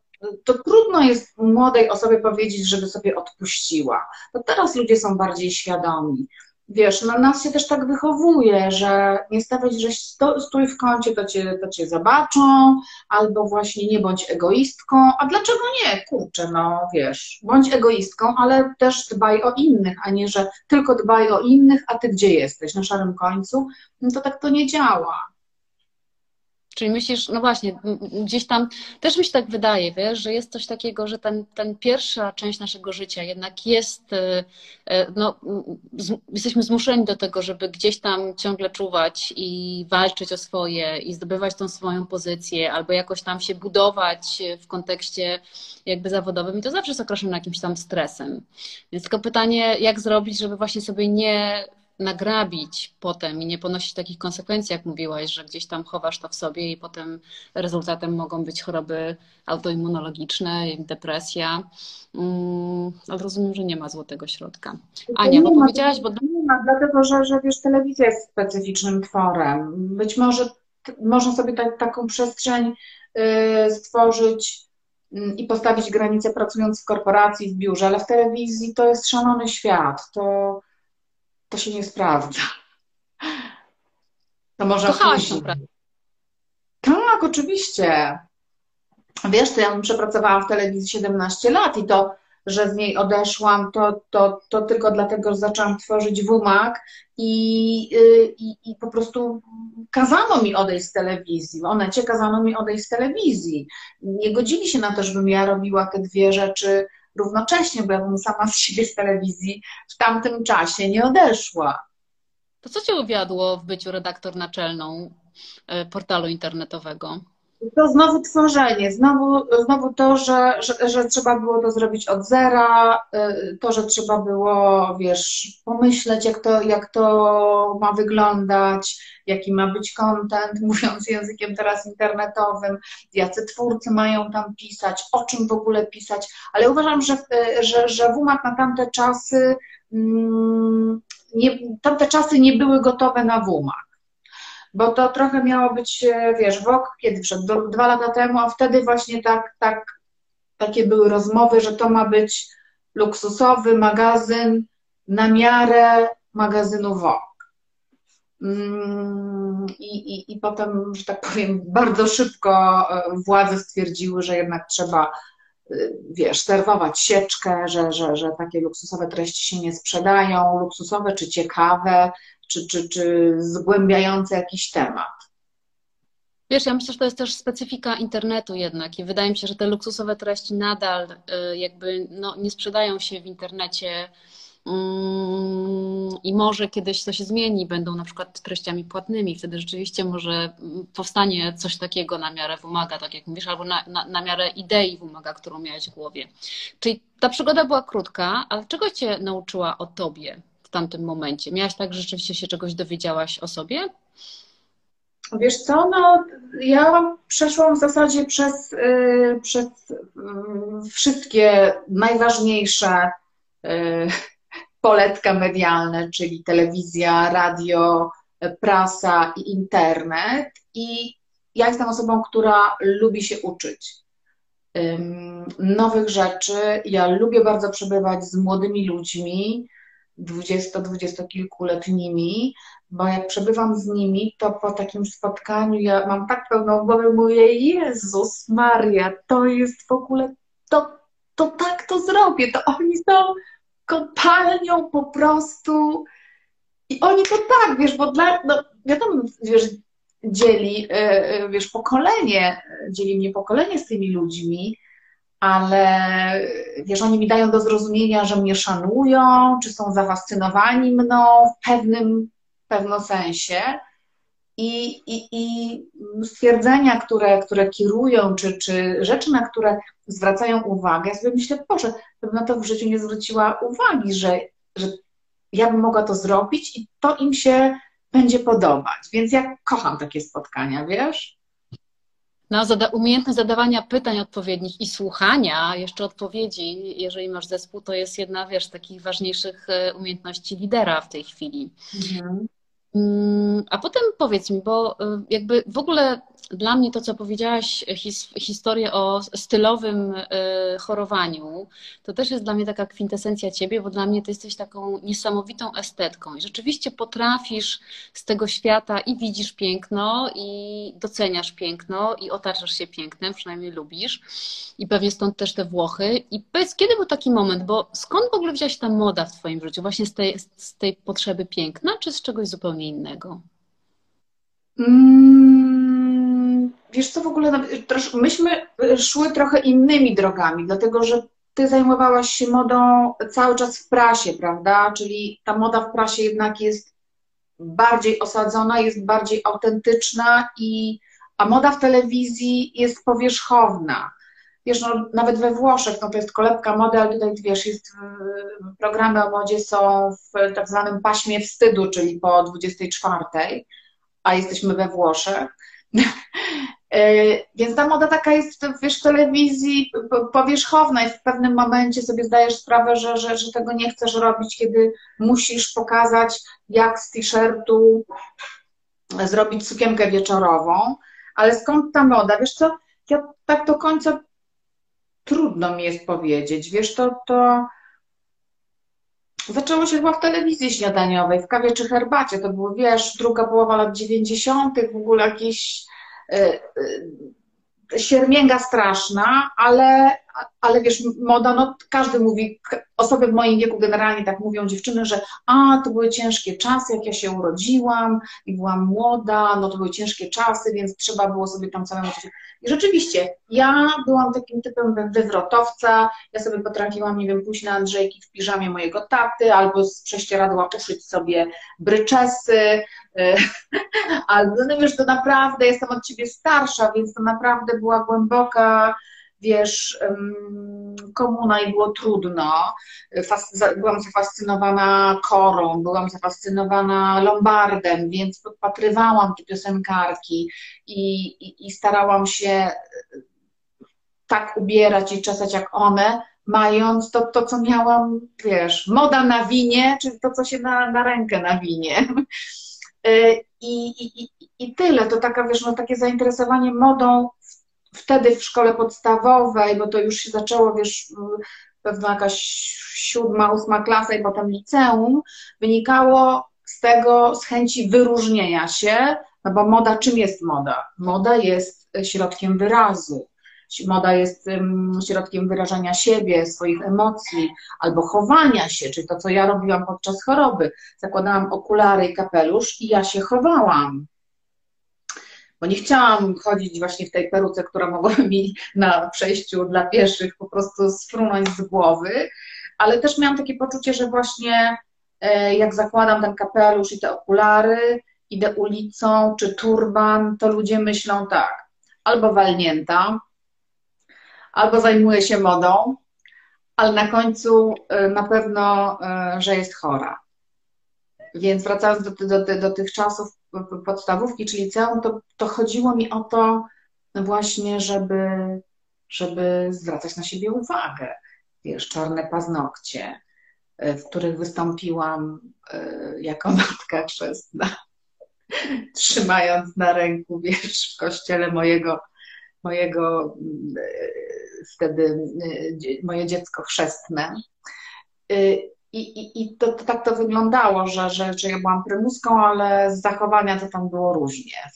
to trudno jest młodej osobie powiedzieć, żeby sobie odpuściła. To teraz ludzie są bardziej świadomi. Wiesz, no nas się też tak wychowuje, że nie stawiać, że stój w kącie, to cię, to cię zobaczą, albo właśnie nie bądź egoistką. A dlaczego nie? Kurczę, no wiesz, bądź egoistką, ale też dbaj o innych, a nie, że tylko dbaj o innych, a ty gdzie jesteś? Na szarym końcu? No to tak to nie działa. Czyli myślisz, no właśnie, gdzieś tam też mi się tak wydaje, wiesz, że jest coś takiego, że ten, ten pierwsza część naszego życia jednak jest, e, e, no, jesteśmy zmuszeni do tego, żeby gdzieś tam ciągle czuwać i walczyć o swoje i zdobywać tą swoją pozycję, albo jakoś tam się budować w kontekście jakby zawodowym i to zawsze jest określone jakimś tam stresem. Więc tylko pytanie, jak zrobić, żeby właśnie sobie nie nagrabić potem i nie ponosić takich konsekwencji, jak mówiłaś, że gdzieś tam chowasz to w sobie i potem rezultatem mogą być choroby autoimmunologiczne, depresja. Mm, ale rozumiem, że nie ma złotego środka. Ania, bo powiedziałaś, bo... Nie ma, dlatego że, że wiesz, telewizja jest specyficznym tworem. Być może można sobie tak, taką przestrzeń y, stworzyć y, i postawić granice pracując w korporacji, w biurze, ale w telewizji to jest szalony świat. To to się nie sprawdza. To może Kochałaś ją, Tak, oczywiście. wiesz, to ja bym przepracowała w telewizji 17 lat i to, że z niej odeszłam, to, to, to tylko dlatego, że zaczęłam tworzyć WMAG i, y, i, i po prostu kazano mi odejść z telewizji. Onecie kazano mi odejść z telewizji. Nie godzili się na to, żebym ja robiła te dwie rzeczy równocześnie, bo ja bym sama z siebie z telewizji w tamtym czasie nie odeszła. To co Cię uwiadło w byciu redaktor naczelną e, portalu internetowego? To znowu tworzenie, znowu, znowu to, że, że, że, trzeba było to zrobić od zera, y, to, że trzeba było, wiesz, pomyśleć, jak to, jak to ma wyglądać, jaki ma być content, mówiąc językiem teraz internetowym, jacy twórcy mają tam pisać, o czym w ogóle pisać, ale uważam, że, że, że WMAT na tamte czasy, mm, nie, tamte czasy nie były gotowe na WMAT bo to trochę miało być, e, wiesz, WOK kiedy wszedł? Dwa lata temu, a wtedy właśnie tak, tak, takie były rozmowy, że to ma być luksusowy magazyn na miarę magazynu WOK. Mm, I, i, I potem, że tak powiem, bardzo szybko e, władze stwierdziły, że jednak trzeba, e, wiesz, serwować sieczkę, że, że, że takie luksusowe treści się nie sprzedają, luksusowe czy ciekawe, czy, czy, czy zgłębiające jakiś temat. Wiesz, ja myślę, że to jest też specyfika internetu jednak i wydaje mi się, że te luksusowe treści nadal y, jakby no, nie sprzedają się w internecie mm, i może kiedyś to się zmieni, będą na przykład treściami płatnymi, wtedy rzeczywiście może powstanie coś takiego na miarę wymaga, tak jak mówisz, albo na, na, na miarę idei wymaga, którą miałeś w głowie. Czyli ta przygoda była krótka, ale czego cię nauczyła o tobie? W tamtym momencie? Miałaś tak, że rzeczywiście się czegoś dowiedziałaś o sobie? Wiesz co, no ja przeszłam w zasadzie przez, yy, przez yy, wszystkie najważniejsze yy, poletka medialne, czyli telewizja, radio, prasa i internet. I ja jestem osobą, która lubi się uczyć nowych rzeczy. Ja lubię bardzo przebywać z młodymi ludźmi, 20-20-kilkuletnimi, bo jak przebywam z nimi, to po takim spotkaniu ja mam tak pełną głowę, mówię, Jezus Maria, to jest w ogóle, to, to tak to zrobię, to oni są kopalnią po prostu. I oni to tak, wiesz, bo dla, no wiadomo, wiesz, dzieli, e, e, wiesz, pokolenie, dzieli mnie pokolenie z tymi ludźmi, ale wiesz, oni mi dają do zrozumienia, że mnie szanują, czy są zafascynowani mną w pewnym, w sensie. I, i, I stwierdzenia, które, które kierują, czy, czy rzeczy, na które zwracają uwagę, ja sobie myślę, Boże, bym na to w życiu nie zwróciła uwagi, że, że ja bym mogła to zrobić i to im się będzie podobać. Więc ja kocham takie spotkania, wiesz? No, zada umiejętność zadawania pytań odpowiednich i słuchania jeszcze odpowiedzi, jeżeli masz zespół, to jest jedna, wiesz, z takich ważniejszych e, umiejętności lidera w tej chwili. Mhm. Mm, a potem powiedz mi, bo y, jakby w ogóle dla mnie to, co powiedziałaś, his, historię o stylowym y, chorowaniu, to też jest dla mnie taka kwintesencja ciebie, bo dla mnie ty jesteś taką niesamowitą estetką i rzeczywiście potrafisz z tego świata i widzisz piękno, i doceniasz piękno, i otaczasz się pięknem, przynajmniej lubisz. I pewnie stąd też te Włochy. I powiedz, kiedy był taki moment, bo skąd w ogóle wzięłaś ta moda w twoim życiu? Właśnie z tej, z tej potrzeby piękna, czy z czegoś zupełnie innego? Mm, wiesz co, w ogóle no, myśmy szły trochę innymi drogami, dlatego że ty zajmowałaś się modą cały czas w prasie, prawda? Czyli ta moda w prasie jednak jest bardziej osadzona, jest bardziej autentyczna i a moda w telewizji jest powierzchowna. Wiesz, no, nawet we Włoszech, no to jest kolebka mody, ale tutaj, wiesz, jest, programy o modzie są w tak zwanym paśmie wstydu, czyli po 24 a jesteśmy we Włoszech. E, więc ta moda taka jest, wiesz, w telewizji powierzchowna i w pewnym momencie sobie zdajesz sprawę, że, że, że tego nie chcesz robić, kiedy musisz pokazać, jak z t-shirtu zrobić sukienkę wieczorową. Ale skąd ta moda? Wiesz co, ja tak do końca trudno mi jest powiedzieć. Wiesz, to, to Zaczęło się chyba w telewizji śniadaniowej, w kawie czy herbacie. To było, wiesz, druga połowa lat 90., w ogóle jakieś. E, e, siermięga straszna, ale, ale wiesz, moda, no każdy mówi, osoby w moim wieku generalnie tak mówią, dziewczyny, że a, to były ciężkie czasy, jak ja się urodziłam i byłam młoda, no to były ciężkie czasy, więc trzeba było sobie tam samemu coś... I rzeczywiście, ja byłam takim typem wywrotowca, ja sobie potrafiłam, nie wiem, pójść na Andrzejki w piżamie mojego taty, albo z prześcieradła uszyć sobie bryczesy, albo, no wiesz, to naprawdę, jestem od ciebie starsza, więc to naprawdę była głęboka wiesz, komuna i było trudno. Byłam zafascynowana Korą, byłam zafascynowana Lombardem, więc podpatrywałam te piosenkarki i, i, i starałam się tak ubierać i czesać jak one, mając to, to, co miałam, wiesz, moda na winie, czyli to, co się na, na rękę nawinie. I, i, I tyle, to taka, wiesz, no, takie zainteresowanie modą wtedy w szkole podstawowej, bo to już się zaczęło, wiesz, pewna jakaś siódma, ósma klasa i potem liceum, wynikało z tego, z chęci wyróżnienia się, no bo moda, czym jest moda? Moda jest środkiem wyrazu. Moda jest środkiem wyrażania siebie, swoich emocji albo chowania się, czyli to, co ja robiłam podczas choroby. Zakładałam okulary i kapelusz i ja się chowałam bo nie chciałam chodzić właśnie w tej peruce, która mogła mi na przejściu dla pieszych po prostu sfrunąć z głowy, ale też miałam takie poczucie, że właśnie e, jak zakładam ten kapelusz i te okulary, idę ulicą czy turban, to ludzie myślą tak, albo walnięta, albo zajmuje się modą, ale na końcu e, na pewno, e, że jest chora. Więc wracając do, do, do, do tych czasów podstawówki czy liceum, to, to chodziło mi o to właśnie, żeby, żeby zwracać na siebie uwagę. Wiesz, czarne paznokcie, e, w których wystąpiłam e, jako matka chrzestna, trzymając na ręku, wiesz, w kościele mojego, mojego e, wtedy moje dziecko chrzestne. I, i, i to, to, tak to wyglądało, że, że, że ja byłam prymuską, ale z zachowania to tam było różnie.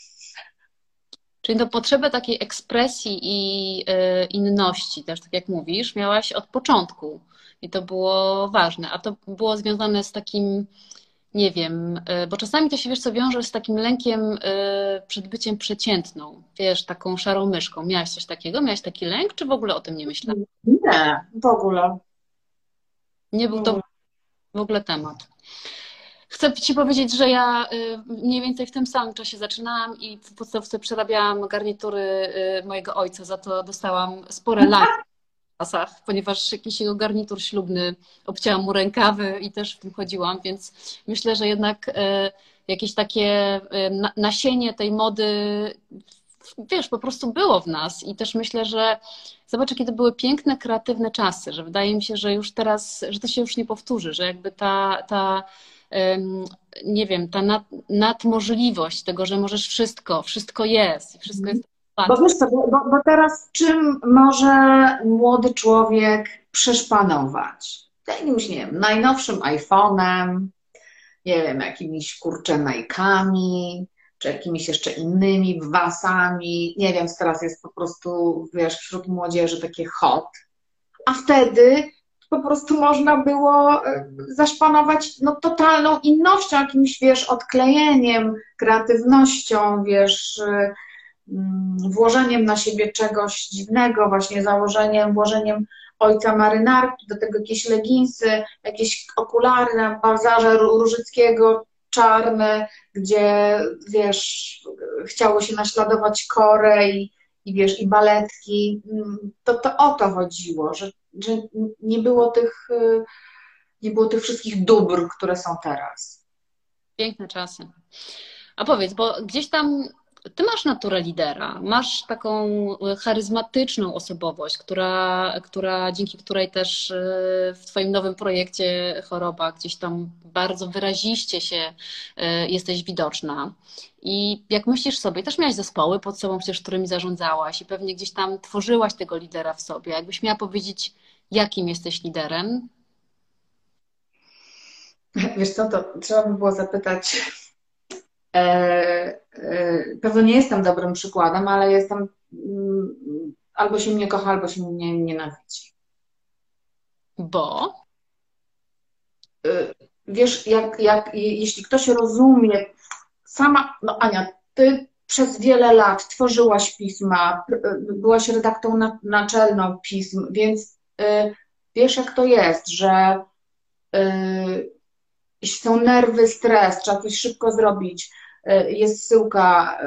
Czyli to potrzebę takiej ekspresji i y, inności, też tak jak mówisz, miałaś od początku i to było ważne, a to było związane z takim, nie wiem, y, bo czasami to się wiesz co wiąże z takim lękiem y, przed byciem przeciętną, wiesz, taką szarą myszką. Miałaś coś takiego? Miałaś taki lęk, czy w ogóle o tym nie myślałaś? Nie, w ogóle. Nie był to w ogóle temat. Chcę Ci powiedzieć, że ja y, mniej więcej w tym samym czasie zaczynałam i w podstawce przerabiałam garnitury y, mojego ojca, za to dostałam spore lata w czasach, ponieważ jakiś jego garnitur ślubny obcięłam mu rękawy i też w tym chodziłam, więc myślę, że jednak y, jakieś takie nasienie tej mody wiesz, po prostu było w nas i też myślę, że zobacz, jakie to były piękne, kreatywne czasy, że wydaje mi się, że już teraz, że to się już nie powtórzy, że jakby ta, ta nie wiem, ta nad, nadmożliwość tego, że możesz wszystko, wszystko jest wszystko jest bo wiesz co, bo, bo teraz czym może młody człowiek przeszpanować? Jakimś, nie wiem, najnowszym iPhone'em, nie wiem, jakimiś kurcze Nike'ami, czy jakimiś jeszcze innymi wasami. Nie wiem, teraz jest po prostu, wiesz, wśród młodzieży takie hot. A wtedy po prostu można było e, zaszpanować no, totalną innością, jakimś, wiesz, odklejeniem, kreatywnością, wiesz, e, mm, włożeniem na siebie czegoś dziwnego, właśnie założeniem, włożeniem ojca marynarki, do tego jakieś leginsy, jakieś okulary na bazarze Różyckiego, czarne, gdzie wiesz, chciało się naśladować korę i, i wiesz, i baletki. To, to o to chodziło, że, że nie było tych nie było tych wszystkich dóbr, które są teraz. Piękne czasy. A powiedz, bo gdzieś tam ty masz naturę lidera, masz taką charyzmatyczną osobowość, która, która, dzięki której też e, w Twoim nowym projekcie Choroba gdzieś tam bardzo wyraziście się e, jesteś widoczna. I jak myślisz sobie, też miałaś zespoły pod sobą, przecież którymi zarządzałaś i pewnie gdzieś tam tworzyłaś tego lidera w sobie. Jakbyś miała powiedzieć, jakim jesteś liderem? Wiesz co, to trzeba by było zapytać E, e, pewno nie jestem dobrym przykładem, ale jestem mm, albo się mnie kocha, albo się mnie nienawidzi. Bo? Y, wiesz, jak, jak, jeśli ktoś rozumie, sama, no Ania, ty przez wiele lat tworzyłaś pisma, byłaś redaktorą naczelną pism, więc y, wiesz, jak to jest, że y, jeśli są nerwy, stres, trzeba coś szybko zrobić, y, jest syłka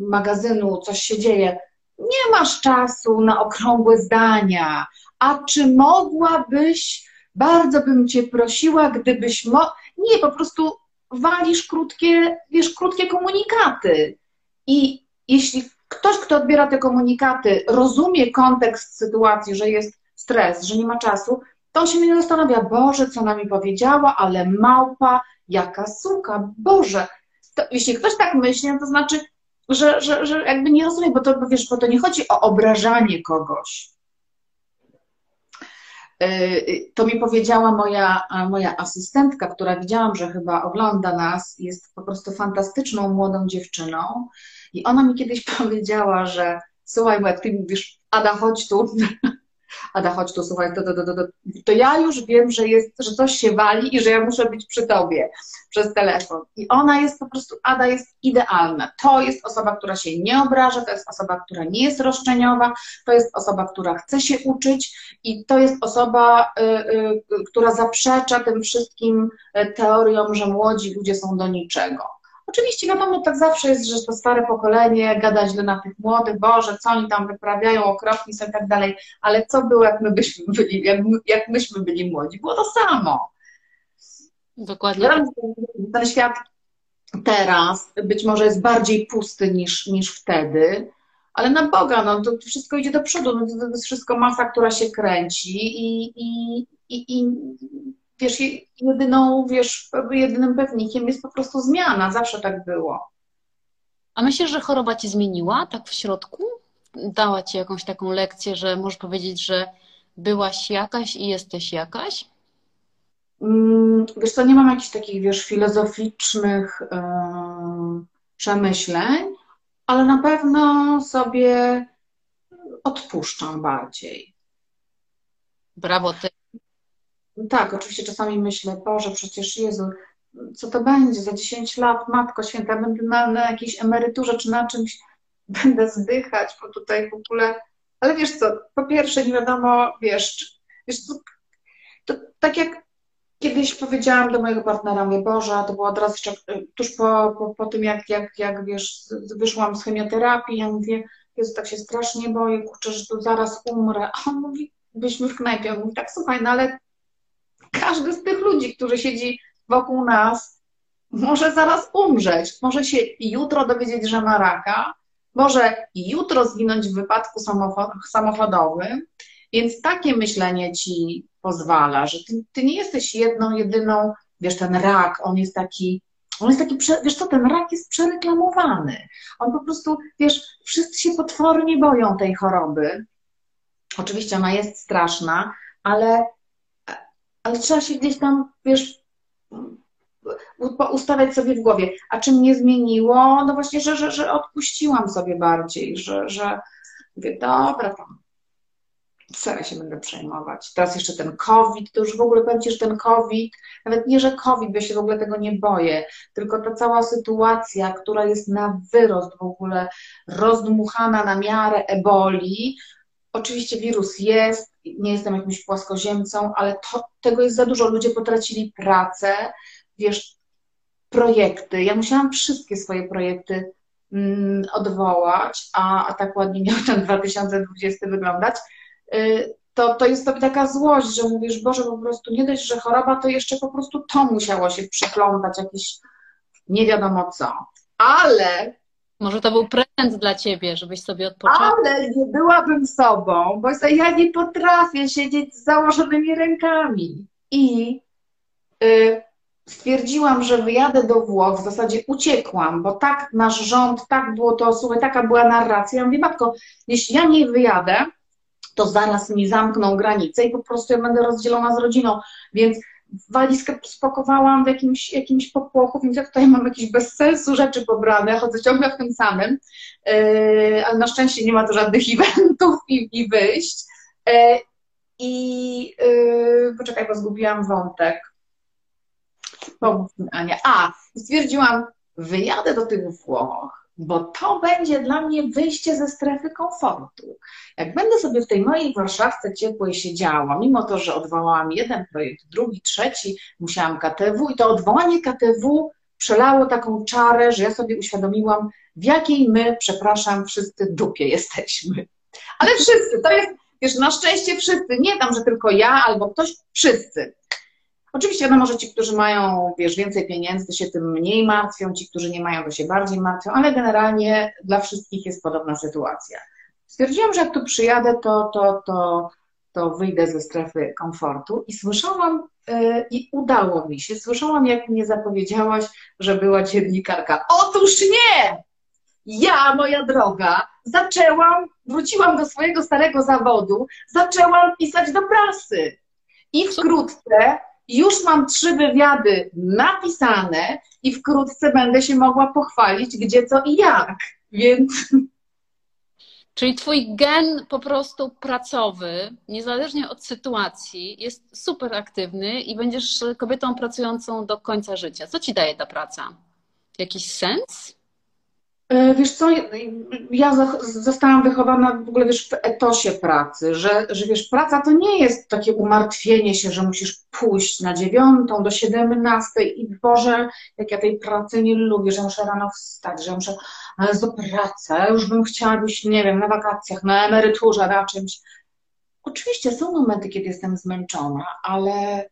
magazynu, coś się dzieje, nie masz czasu na okrągłe zdania. A czy mogłabyś, bardzo bym cię prosiła, gdybyś mo... Nie, po prostu walisz krótkie, wiesz, krótkie komunikaty. I jeśli ktoś, kto odbiera te komunikaty, rozumie kontekst sytuacji, że jest stres, że nie ma czasu, to on się nie zastanawia, Boże, co ona mi powiedziała, ale małpa, jaka suka, Boże. To, jeśli ktoś tak myśli, no to znaczy, że, że, że jakby nie rozumie, bo to, wiesz, bo to nie chodzi o obrażanie kogoś. Y, to mi powiedziała moja, moja asystentka, która widziałam, że chyba ogląda nas, jest po prostu fantastyczną młodą dziewczyną. I ona mi kiedyś powiedziała, że słuchaj, bo jak ty mówisz, Ada, chodź tu, Ada, chodź tu, słuchaj, to, to, to, to, to ja już wiem, że, jest, że coś się wali i że ja muszę być przy tobie przez telefon. I ona jest po prostu, Ada jest idealna. To jest osoba, która się nie obraża, to jest osoba, która nie jest roszczeniowa, to jest osoba, która chce się uczyć i to jest osoba, y, y, która zaprzecza tym wszystkim y, teoriom, że młodzi ludzie są do niczego. Oczywiście wiadomo, tak zawsze jest, że to stare pokolenie gada źle na tych młodych, Boże, co oni tam wyprawiają, okropni są i tak dalej, ale co było, jak my byśmy byli, jak, jak myśmy byli młodzi? Było to samo. Dokładnie. Ten świat teraz być może jest bardziej pusty niż, niż wtedy, ale na Boga, no to wszystko idzie do przodu, no to, to jest wszystko masa, która się kręci i, i, i, i wiesz, jedyną, wiesz, jedynym pewnikiem jest po prostu zmiana. Zawsze tak było. A myślisz, że choroba ci zmieniła tak w środku? Dała ci jakąś taką lekcję, że możesz powiedzieć, że byłaś jakaś i jesteś jakaś? Mm, wiesz co, nie mam jakichś takich, wiesz, filozoficznych yy, przemyśleń, ale na pewno sobie odpuszczam bardziej. Brawo, ty tak, oczywiście czasami myślę, Boże, przecież Jezu, co to będzie za 10 lat, Matko Święta, będę na, na jakiejś emeryturze czy na czymś, będę zdychać, bo tutaj w ogóle... Ale wiesz co, po pierwsze nie wiadomo, wiesz, wiesz co, to tak jak kiedyś powiedziałam do mojego partnera, mówię, Boże, to było od razu jeszcze, tuż po, po, po tym, jak, jak, jak wiesz, wyszłam z chemioterapii, ja mówię, Jezu, tak się strasznie boję, kurczę, że tu zaraz umrę. A on mówi, byśmy w knajpie, on mówi, tak, słuchaj, no ale każdy z tych ludzi, którzy siedzi wokół nas, może zaraz umrzeć, może się jutro dowiedzieć, że ma raka, może jutro zginąć w wypadku samochodowym, więc takie myślenie ci pozwala, że ty, ty, nie jesteś jedną, jedyną, wiesz, ten rak, on jest taki, on jest taki, wiesz co, ten rak jest przereklamowany. On po prostu, wiesz, wszyscy się potwornie boją tej choroby. Oczywiście ona jest straszna, ale ale trzeba się gdzieś tam, wiesz, ustawiać sobie w głowie. A czym mnie zmieniło? No właśnie, że, że, że odpuściłam sobie bardziej, że, że mówię, dobra, tam co się będę przejmować. Teraz jeszcze ten COVID, to już w ogóle powiem Ci, że ten COVID, nawet nie, że COVID, bo ja się w ogóle tego nie boję, tylko ta cała sytuacja, która jest na wyrost w ogóle rozdmuchana na miarę eboli, oczywiście wirus jest, nie jestem jakimś płaskoziemcą, ale to, tego jest za dużo. Ludzie potracili pracę, wiesz, projekty. Ja musiałam wszystkie swoje projekty mm, odwołać, a, a tak ładnie miał ten 2020 wyglądać. Y, to, to jest sobie taka złość, że mówisz, Boże, po prostu nie dość, że choroba, to jeszcze po prostu to musiało się przyplątać, jakieś nie wiadomo co. Ale może to był prezent dla ciebie, żebyś sobie odpoczął. Ale nie byłabym sobą, bo ja nie potrafię siedzieć z założonymi rękami. I y, stwierdziłam, że wyjadę do Włoch, w zasadzie uciekłam, bo tak nasz rząd, tak było to, słuchaj, taka była narracja. Ja mówię, matko, jeśli ja nie wyjadę, to zaraz mi zamkną granice i po prostu ja będę rozdzielona z rodziną. Więc walizkę spakowałam w jakimś, jakimś popłochu, więc ja tutaj mam jakieś bez sensu rzeczy pobrane, chodzę ciągle w tym samym, yy, ale na szczęście nie ma tu żadnych eventów i, i wyjść. Yy, I yy, poczekaj, bo zgubiłam wątek. Ania. A, stwierdziłam, wyjadę do tych Włoch, bo to będzie dla mnie wyjście ze strefy komfortu. Jak będę sobie w tej mojej warszawce ciepłej siedziała, mimo to, że odwołałam jeden projekt, drugi, trzeci, musiałam KTW i to odwołanie KTW przelało taką czarę, że ja sobie uświadomiłam, w jakiej my, przepraszam, wszyscy dupie jesteśmy. Ale wszyscy, to jest, wiesz, na szczęście wszyscy, nie tam, że tylko ja albo ktoś, wszyscy. Oczywiście wiadomo, że ci, którzy mają, wiesz, więcej pieniędzy, to się tym mniej martwią, ci, którzy nie mają, to się bardziej martwią, ale generalnie dla wszystkich jest podobna sytuacja. Stwierdziłam, że jak tu przyjadę, to, to, to, to wyjdę ze strefy komfortu i słyszałam, yy, i udało mi się, słyszałam, jak mnie zapowiedziałaś, że była dziennikarka. Otóż nie! Ja, moja droga, zaczęłam, wróciłam do swojego starego zawodu, zaczęłam pisać do prasy. I wkrótce już mam trzy wywiady napisane i wkrótce będę się mogła pochwalić, gdzie, co i jak. Więc. Czyli twój gen po prostu pracowy, niezależnie od sytuacji, jest super aktywny i będziesz kobietą pracującą do końca życia. Co ci daje ta praca? Jakiś sens? E, wiesz co, ja zostałam wychowana w ogóle wiesz, w etosie pracy, że, że wiesz, praca to nie jest takie umartwienie się, że musisz pójść na dziewiątą do siedemnastej i Boże, jak ja tej pracy nie lubię, że muszę rano wstać, że muszę, ale do praca, już bym chciała być, nie wiem, na wakacjach, na emeryturze, na czymś. Oczywiście są momenty, kiedy jestem zmęczona, ale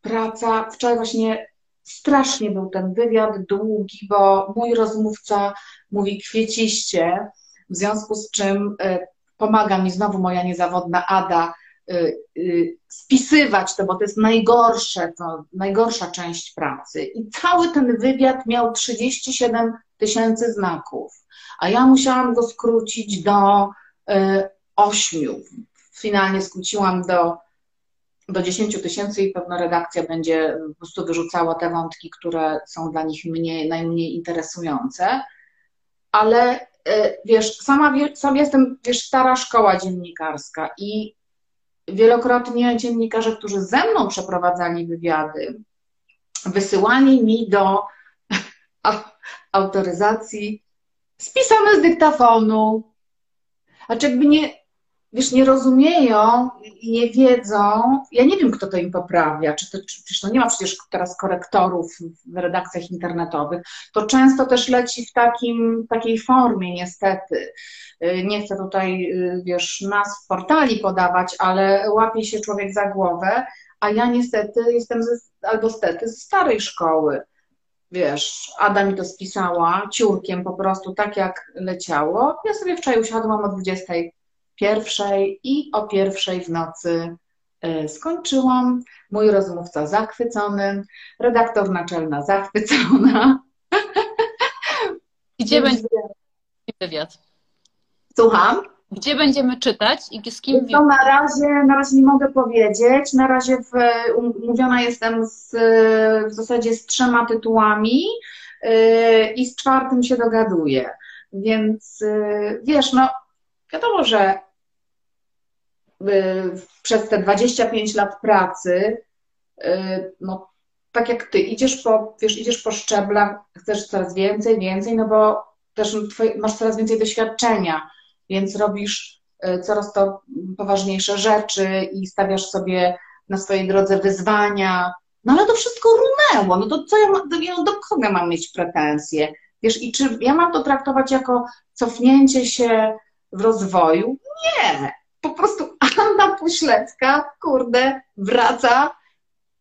praca, wczoraj właśnie Strasznie był ten wywiad długi, bo mój rozmówca mówi kwieciście, w związku z czym y, pomaga mi znowu moja niezawodna Ada y, y, spisywać to, bo to jest najgorsze, to najgorsza część pracy. I cały ten wywiad miał 37 tysięcy znaków, a ja musiałam go skrócić do 8. Finalnie skróciłam do do 10 tysięcy i pewna redakcja będzie po prostu wyrzucała te wątki, które są dla nich mniej, najmniej interesujące. Ale e, wiesz, sama, sama jestem, wiesz, stara szkoła dziennikarska i wielokrotnie dziennikarze, którzy ze mną przeprowadzali wywiady, wysyłali mi do autoryzacji spisane z dyktafonu. A czy jakby nie, wiesz, nie rozumieją i nie wiedzą, ja nie wiem, kto to im poprawia, czy to, czy, no nie ma przecież teraz korektorów w redakcjach internetowych, to często też leci w takim, takiej formie niestety. Y, nie chcę tutaj, y, wiesz, nas w portali podawać, ale łapie się człowiek za głowę, a ja niestety jestem ze, albo stety ze starej szkoły. Wiesz, Ada mi to spisała ciurkiem po prostu, tak jak leciało. Ja sobie wczoraj usiadłam o 20 pierwszej i o pierwszej w nocy e, skończyłam. Mój rozmówca zachwycony, redaktor naczelna zachwycona. Gdzie będzie wywiad? Słucham? Gdzie będziemy czytać i z kim? To na razie, na razie nie mogę powiedzieć. Na razie w, umówiona jestem z, w zasadzie z trzema tytułami yy, i z czwartym się dogaduję. Więc yy, wiesz, no wiadomo, że przez te 25 lat pracy, y, no tak jak ty, idziesz po, wiesz, idziesz po szczeblach, chcesz coraz więcej, więcej, no bo też masz coraz więcej doświadczenia, więc robisz y, coraz to poważniejsze rzeczy i stawiasz sobie na swojej drodze wyzwania, no ale to wszystko runęło, no to co ja, ja do kogo mam mieć pretensje? Wiesz, i czy ja mam to traktować jako cofnięcie się w rozwoju? Nie, po prostu Anna Puślecka, kurde, wraca,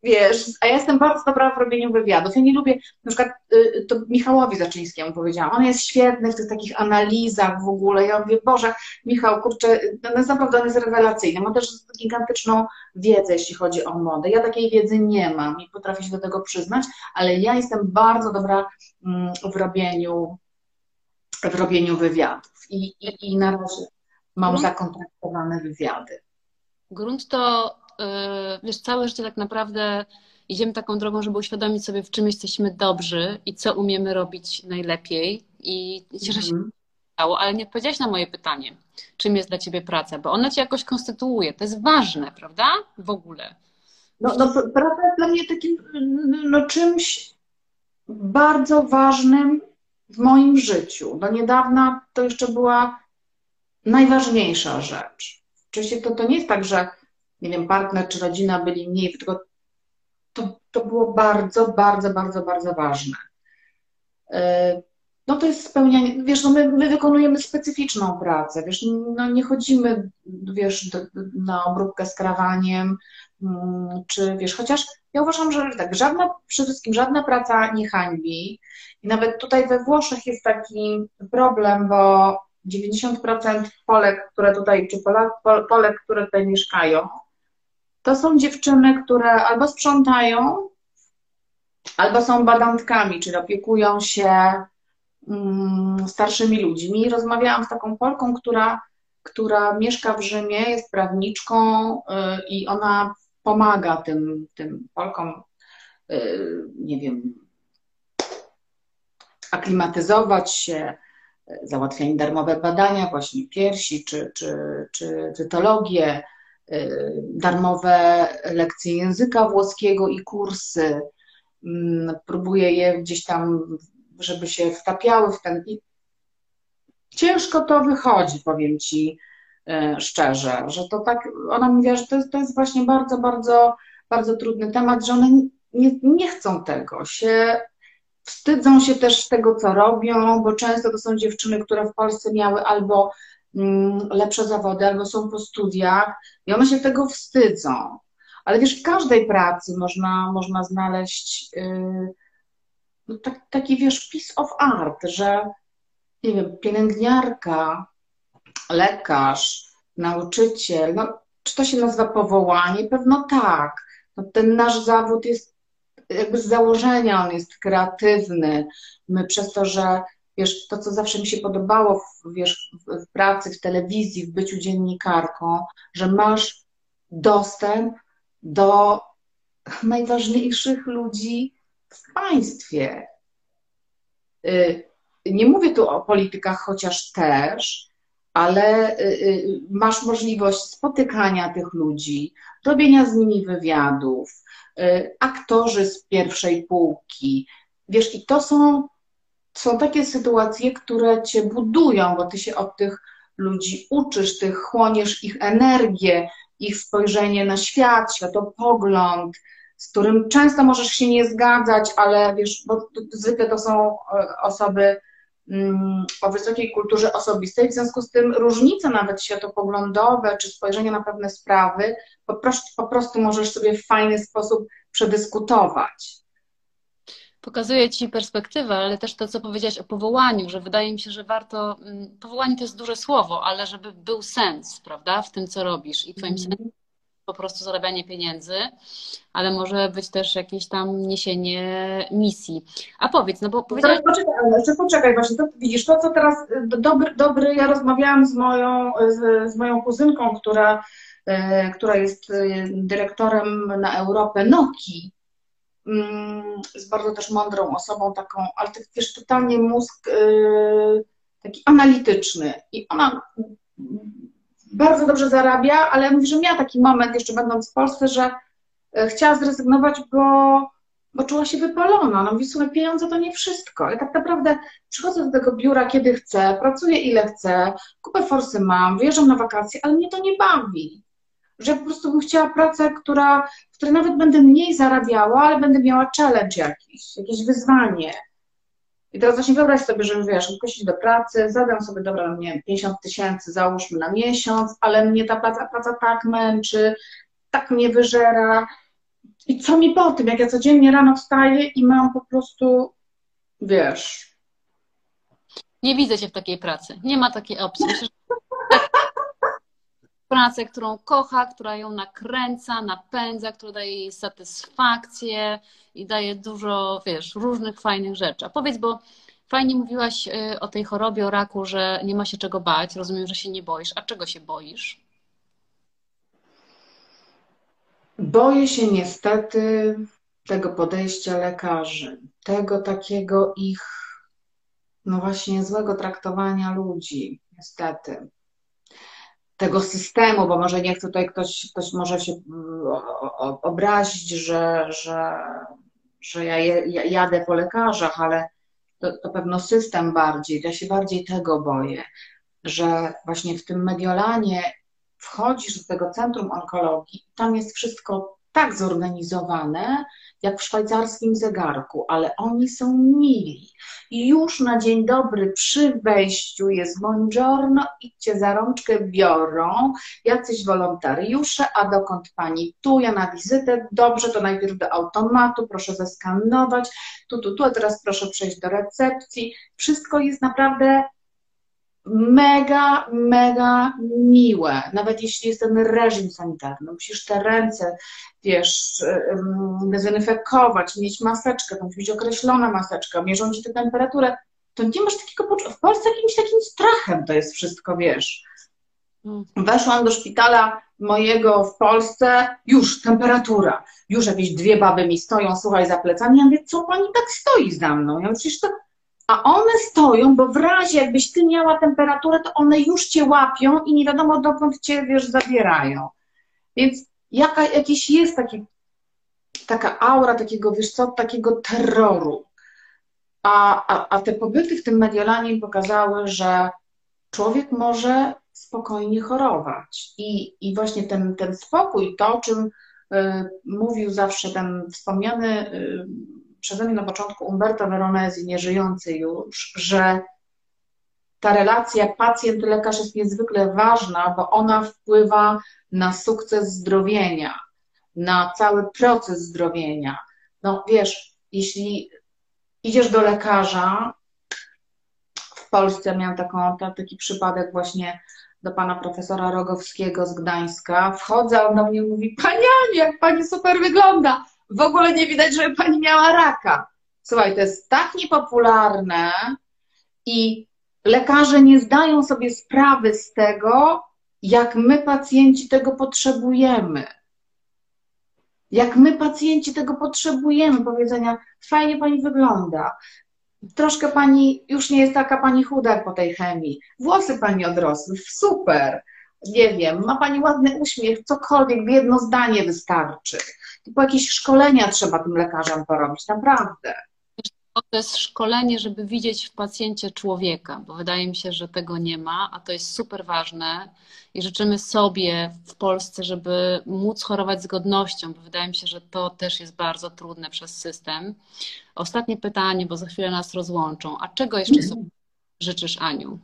wiesz, a ja jestem bardzo dobra w robieniu wywiadów. Ja nie lubię, na przykład y, to Michałowi Zaczyńskiemu powiedziałam, on jest świetny w tych takich analizach w ogóle. Ja mówię, Boże, Michał, kurczę, no jest naprawdę on jest rewelacyjny. Ma też gigantyczną wiedzę, jeśli chodzi o modę. Ja takiej wiedzy nie mam i potrafię się do tego przyznać, ale ja jestem bardzo dobra mm, w robieniu, w robieniu wywiadów. I, i, i na razie mam zakontraktowane wywiady. Grunt to yy, wiesz, całe życie tak naprawdę idziemy taką drogą, żeby uświadomić sobie, w czym jesteśmy dobrzy i co umiemy robić najlepiej. I cieszę się, Mhm. stało, ale nie odpowiedziałaś na moje pytanie, czym jest dla ciebie praca, bo ona cię jakoś konstytuuje. To jest ważne, prawda? W ogóle. No, no, praca jest dla mnie takim no, czymś bardzo ważnym w moim życiu. Do niedawna to jeszcze była najważniejsza rzecz. Oczywiście to, to nie jest tak, że nie wiem, partner czy rodzina byli mniej, tylko to, to było bardzo, bardzo, bardzo, bardzo ważne. Yy, No to jest spełnianie, wiesz, no my, my wykonujemy specyficzną pracę, wiesz, no nie chodzimy, wiesz, do, na obróbkę z krawaniem, mm, czy wiesz, chociaż ja uważam, że tak, żadna, przede wszystkim żadna praca nie hańbi i nawet tutaj we Włoszech jest taki problem, bo 90% Polek, które tutaj, czy Polak, Pol- Polek, które tutaj mieszkają, to są dziewczyny, które albo sprzątają, albo są badantkami, czyli opiekują się mm, starszymi ludźmi. Rozmawiałam z taką Polką, która, która mieszka w Rzymie, jest prawniczką y, i ona pomaga tym, tym Polkom, y, nie wiem, aklimatyzować się, załatwia im darmowe badania właśnie piersi czy, czy, czy cytologię, y, darmowe lekcje języka włoskiego i kursy. Mm, Próbuje je gdzieś tam, żeby się wtapiały w ten. I ciężko to wychodzi, powiem ci y, szczerze, że to tak, ona mówiła, że to jest, to jest właśnie bardzo, bardzo, bardzo trudny temat, że one nie, nie chcą tego, się wstydzą się też tego, co robią, bo często to są dziewczyny, które w Polsce miały albo mm, lepsze zawody, albo są po studiach i one się tego wstydzą. Ale wiesz, w każdej pracy można, można znaleźć yy, no, tak, taki, wiesz, piece of art, że nie wiem, pielęgniarka, lekarz, nauczyciel, no, czy to się nazywa powołanie? Pewno tak. No, ten nasz zawód jest jakby z założenia, on jest kreatywny. My przez to, że wiesz, to co zawsze mi się podobało w, wiesz, w, pracy, w telewizji, w byciu dziennikarką, że masz dostęp do najważniejszych ludzi w państwie. Y, Nie mówię tu o politykach, chociaż też, ale y, y, masz możliwość spotykania tych ludzi, robienia z nimi wywiadów, y, aktorzy z pierwszej półki. Wiesz, i to są, są takie sytuacje, które cię budują, bo ty się od tych ludzi uczysz, ty chłoniesz ich energię, ich spojrzenie na świat, światopogląd, z którym często możesz się nie zgadzać, ale wiesz, bo zwykle to są e, osoby o wysokiej kulturze osobistej, w związku z tym różnice nawet światopoglądowe czy spojrzenie na pewne sprawy po prostu, po prostu możesz sobie w fajny sposób przedyskutować. Pokazuje ci perspektywę, ale też to, co powiedziałaś o powołaniu, że wydaje mi się, że warto. mm, Powołanie to jest duże słowo, ale żeby był sens, prawda, w tym, co robisz. I twoim sensem po prostu zarabianie pieniędzy, ale może być też jakieś tam niesienie misji. A powiedz, no bo powiedziałaś, Teraz poczekaj, ale jeszcze poczekaj, właśnie to widzisz, to co teraz, y, dobry, dobry ja rozmawiałam z moją, z, z moją kuzynką, która, y, która jest y, dyrektorem na Europę Nokii, Mm, jest bardzo też mądrą osobą taką, ale tak wiesz, totalnie mózg y, taki analityczny i ona bardzo dobrze zarabia, ale mówi, że miała taki moment jeszcze będąc w Polsce, że y, chciała zrezygnować, bo, bo czuła się wypalona. No mówi, słuchaj, pieniądze to nie wszystko. Ja tak naprawdę przychodzę do tego biura, kiedy chcę, pracuję ile chcę, kupę forsy mam, wyjeżdżam na wakacje, ale mnie to nie bawi. Że po prostu bym chciała pracę, która, w której nawet będę mniej zarabiała, ale będę miała challenge jakiś, jakieś wyzwanie. I teraz właśnie wyobraź sobie, że wiesz, pójść do pracy, zadam sobie, dobra, nie wiem, 50 tysięcy załóżmy na miesiąc, ale mnie ta praca, praca tak męczy, tak mnie wyżera. I co mi po tym, jak ja codziennie rano wstaję i mam po prostu, wiesz, nie widzę cię w takiej pracy. Nie ma takiej opcji. Myślę, pracę, którą kocha, która ją nakręca, napędza, która daje jej satysfakcję i daje dużo, wiesz, różnych fajnych rzeczy. A powiedz, bo fajnie mówiłaś y, o tej chorobie, o raku, że nie ma się czego bać. Rozumiem, że się nie boisz. A czego się boisz? Boję się niestety tego podejścia lekarzy, tego takiego ich, no właśnie, złego traktowania ludzi, niestety. Tego systemu, bo może nie chcę tutaj ktoś, ktoś może się mm, obrazić, że, że, że ja jadę po lekarzach, ale to, to pewno system bardziej. Ja się bardziej tego boję, że właśnie w tym Mediolanie wchodzisz do tego centrum onkologii, tam jest wszystko tak zorganizowane, jak w szwajcarskim zegarku, ale oni są mili. I już na dzień dobry przy wejściu jest buongiorno, idźcie za rączkę, biorą jacyś wolontariusze, a dokąd pani? Tu, ja na wizytę, dobrze, to najpierw do automatu, proszę zeskanować, tu, tu, tu, a teraz proszę przejść do recepcji. Wszystko jest naprawdę mega, mega miłe. Nawet jeśli jest ten reżim sanitarny, musisz te ręce, wiesz, dezynfekować, mieć maseczkę, to musi być określona maseczka, mierzą ci tę temperaturę, to nie masz takiego poczucia. W Polsce jakimś takim strachem to jest wszystko, wiesz. Mm. Weszłam do szpitala mojego w Polsce, już temperatura, już jakieś dwie baby mi stoją, słuchaj, za plecami. Ja mówię, co pani tak stoi za mną? Ja mówię, przecież to a one stoją, bo w razie jakbyś ty miała temperaturę, to one już cię łapią i nie wiadomo dokąd cię, wiesz, zabierają. Więc jaka, jakiś jest taki, taka aura takiego, wiesz co, takiego terroru. A, a, a te pobyty w tym Mediolanie pokazały, że człowiek może spokojnie chorować. I, i właśnie ten, ten spokój, to o czym y, mówił zawsze ten wspomniany y, przeze mnie na początku Umberto Veronesi, nieżyjący już, że ta relacja pacjent-lekarz jest niezwykle ważna, bo ona wpływa na sukces zdrowienia, na cały proces zdrowienia. No wiesz, jeśli idziesz do lekarza, w Polsce miałam taką, taki przypadek właśnie do pana profesora Rogowskiego z Gdańska. Wchodzę, on do mnie mówi, Pani jak Pani super wygląda w ogóle nie widać, żeby pani miała raka. Słuchaj, to jest tak niepopularne i lekarze nie zdają sobie sprawy z tego, jak my pacjenci tego potrzebujemy. Jak my pacjenci tego potrzebujemy, powiedzenia, fajnie pani wygląda, troszkę pani już nie jest taka pani chuda po tej chemii, włosy pani odrosły, super, nie wiem, ma pani ładny uśmiech, cokolwiek, jedno zdanie wystarczy po jakieś szkolenia trzeba tym lekarzom porobić, naprawdę. To jest szkolenie, żeby widzieć w pacjencie człowieka, bo wydaje mi się, że tego nie ma, a to jest super ważne i życzymy sobie w Polsce, żeby móc chorować z godnością, bo wydaje mi się, że to też jest bardzo trudne przez system. Ostatnie pytanie, bo za chwilę nas rozłączą. A czego jeszcze sobie życzysz, Aniu?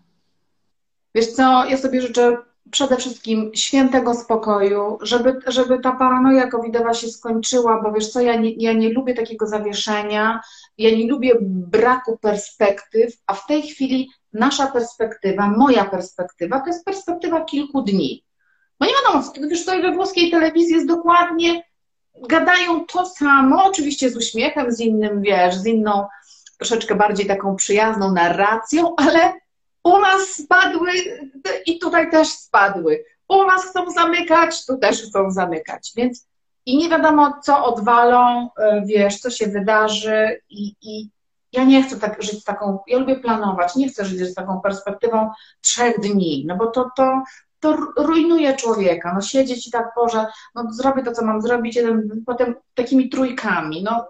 Wiesz co, ja sobie życzę przede wszystkim świętego spokoju, żeby, żeby ta paranoja covidowa się skończyła, bo wiesz co, ja nie, ja nie lubię takiego zawieszenia, ja nie lubię braku perspektyw, a w tej chwili nasza perspektywa, moja perspektywa, to jest perspektywa kilku dni. Bo nie wiadomo, wiesz, tutaj we włoskiej telewizji jest dokładnie, gadają to samo, oczywiście z uśmiechem, z innym, wiesz, z inną, troszeczkę bardziej taką przyjazną narracją, ale u nas spadły i tutaj też spadły. U nas chcą zamykać, tu też chcą zamykać. Więc i nie wiadomo, co odwalą, e, wiesz, co się wydarzy i, i ja nie chcę tak żyć taką, ja lubię planować, nie chcę żyć z taką perspektywą trzech dni, no bo to, to, to rujnuje człowieka, no siedzieć i tak, Boże, no zrobię to, co mam zrobić, potem takimi trójkami, no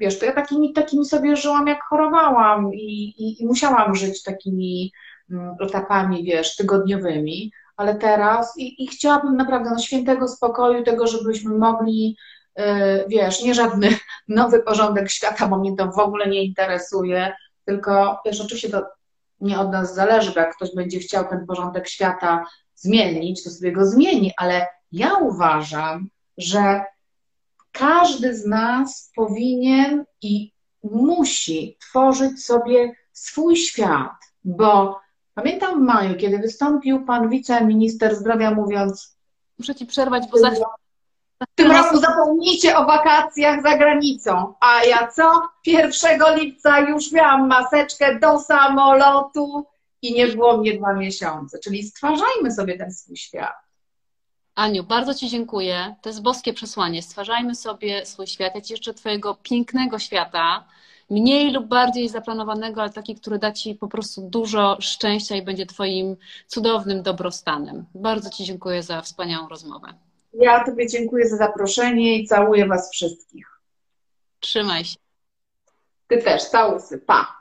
Wiesz, to ja takimi, takimi sobie żyłam, jak chorowałam i, i, i musiałam żyć takimi mm, etapami, wiesz, tygodniowymi, ale teraz i, i chciałabym naprawdę no, świętego spokoju, tego, żebyśmy mogli, yy, wiesz, nie żadny nowy porządek świata, bo mnie to w ogóle nie interesuje, tylko, wiesz, oczywiście to nie od nas zależy, jak ktoś będzie chciał ten porządek świata zmienić, to sobie go zmieni, ale ja uważam, że każdy z nas powinien i musi tworzyć sobie swój świat, bo pamiętam w maju, kiedy wystąpił pan wiceminister zdrowia mówiąc Muszę ci przerwać, bo za tym roku zapomnijcie o wakacjach za granicą. A ja co? 1 lipca już miałam maseczkę do samolotu i nie było mnie dwa miesiące. Czyli stwarzajmy sobie ten swój świat. Aniu, bardzo Ci dziękuję. To jest boskie przesłanie. Stwarzajmy sobie swój świat. Ja Ci jeszcze Twojego pięknego świata, mniej lub bardziej zaplanowanego, ale taki, który da Ci po prostu dużo szczęścia i będzie Twoim cudownym dobrostanem. Bardzo Ci dziękuję za wspaniałą rozmowę. Ja Tobie dziękuję za zaproszenie i całuję Was wszystkich. Trzymaj się. Ty też, całusy. Pa!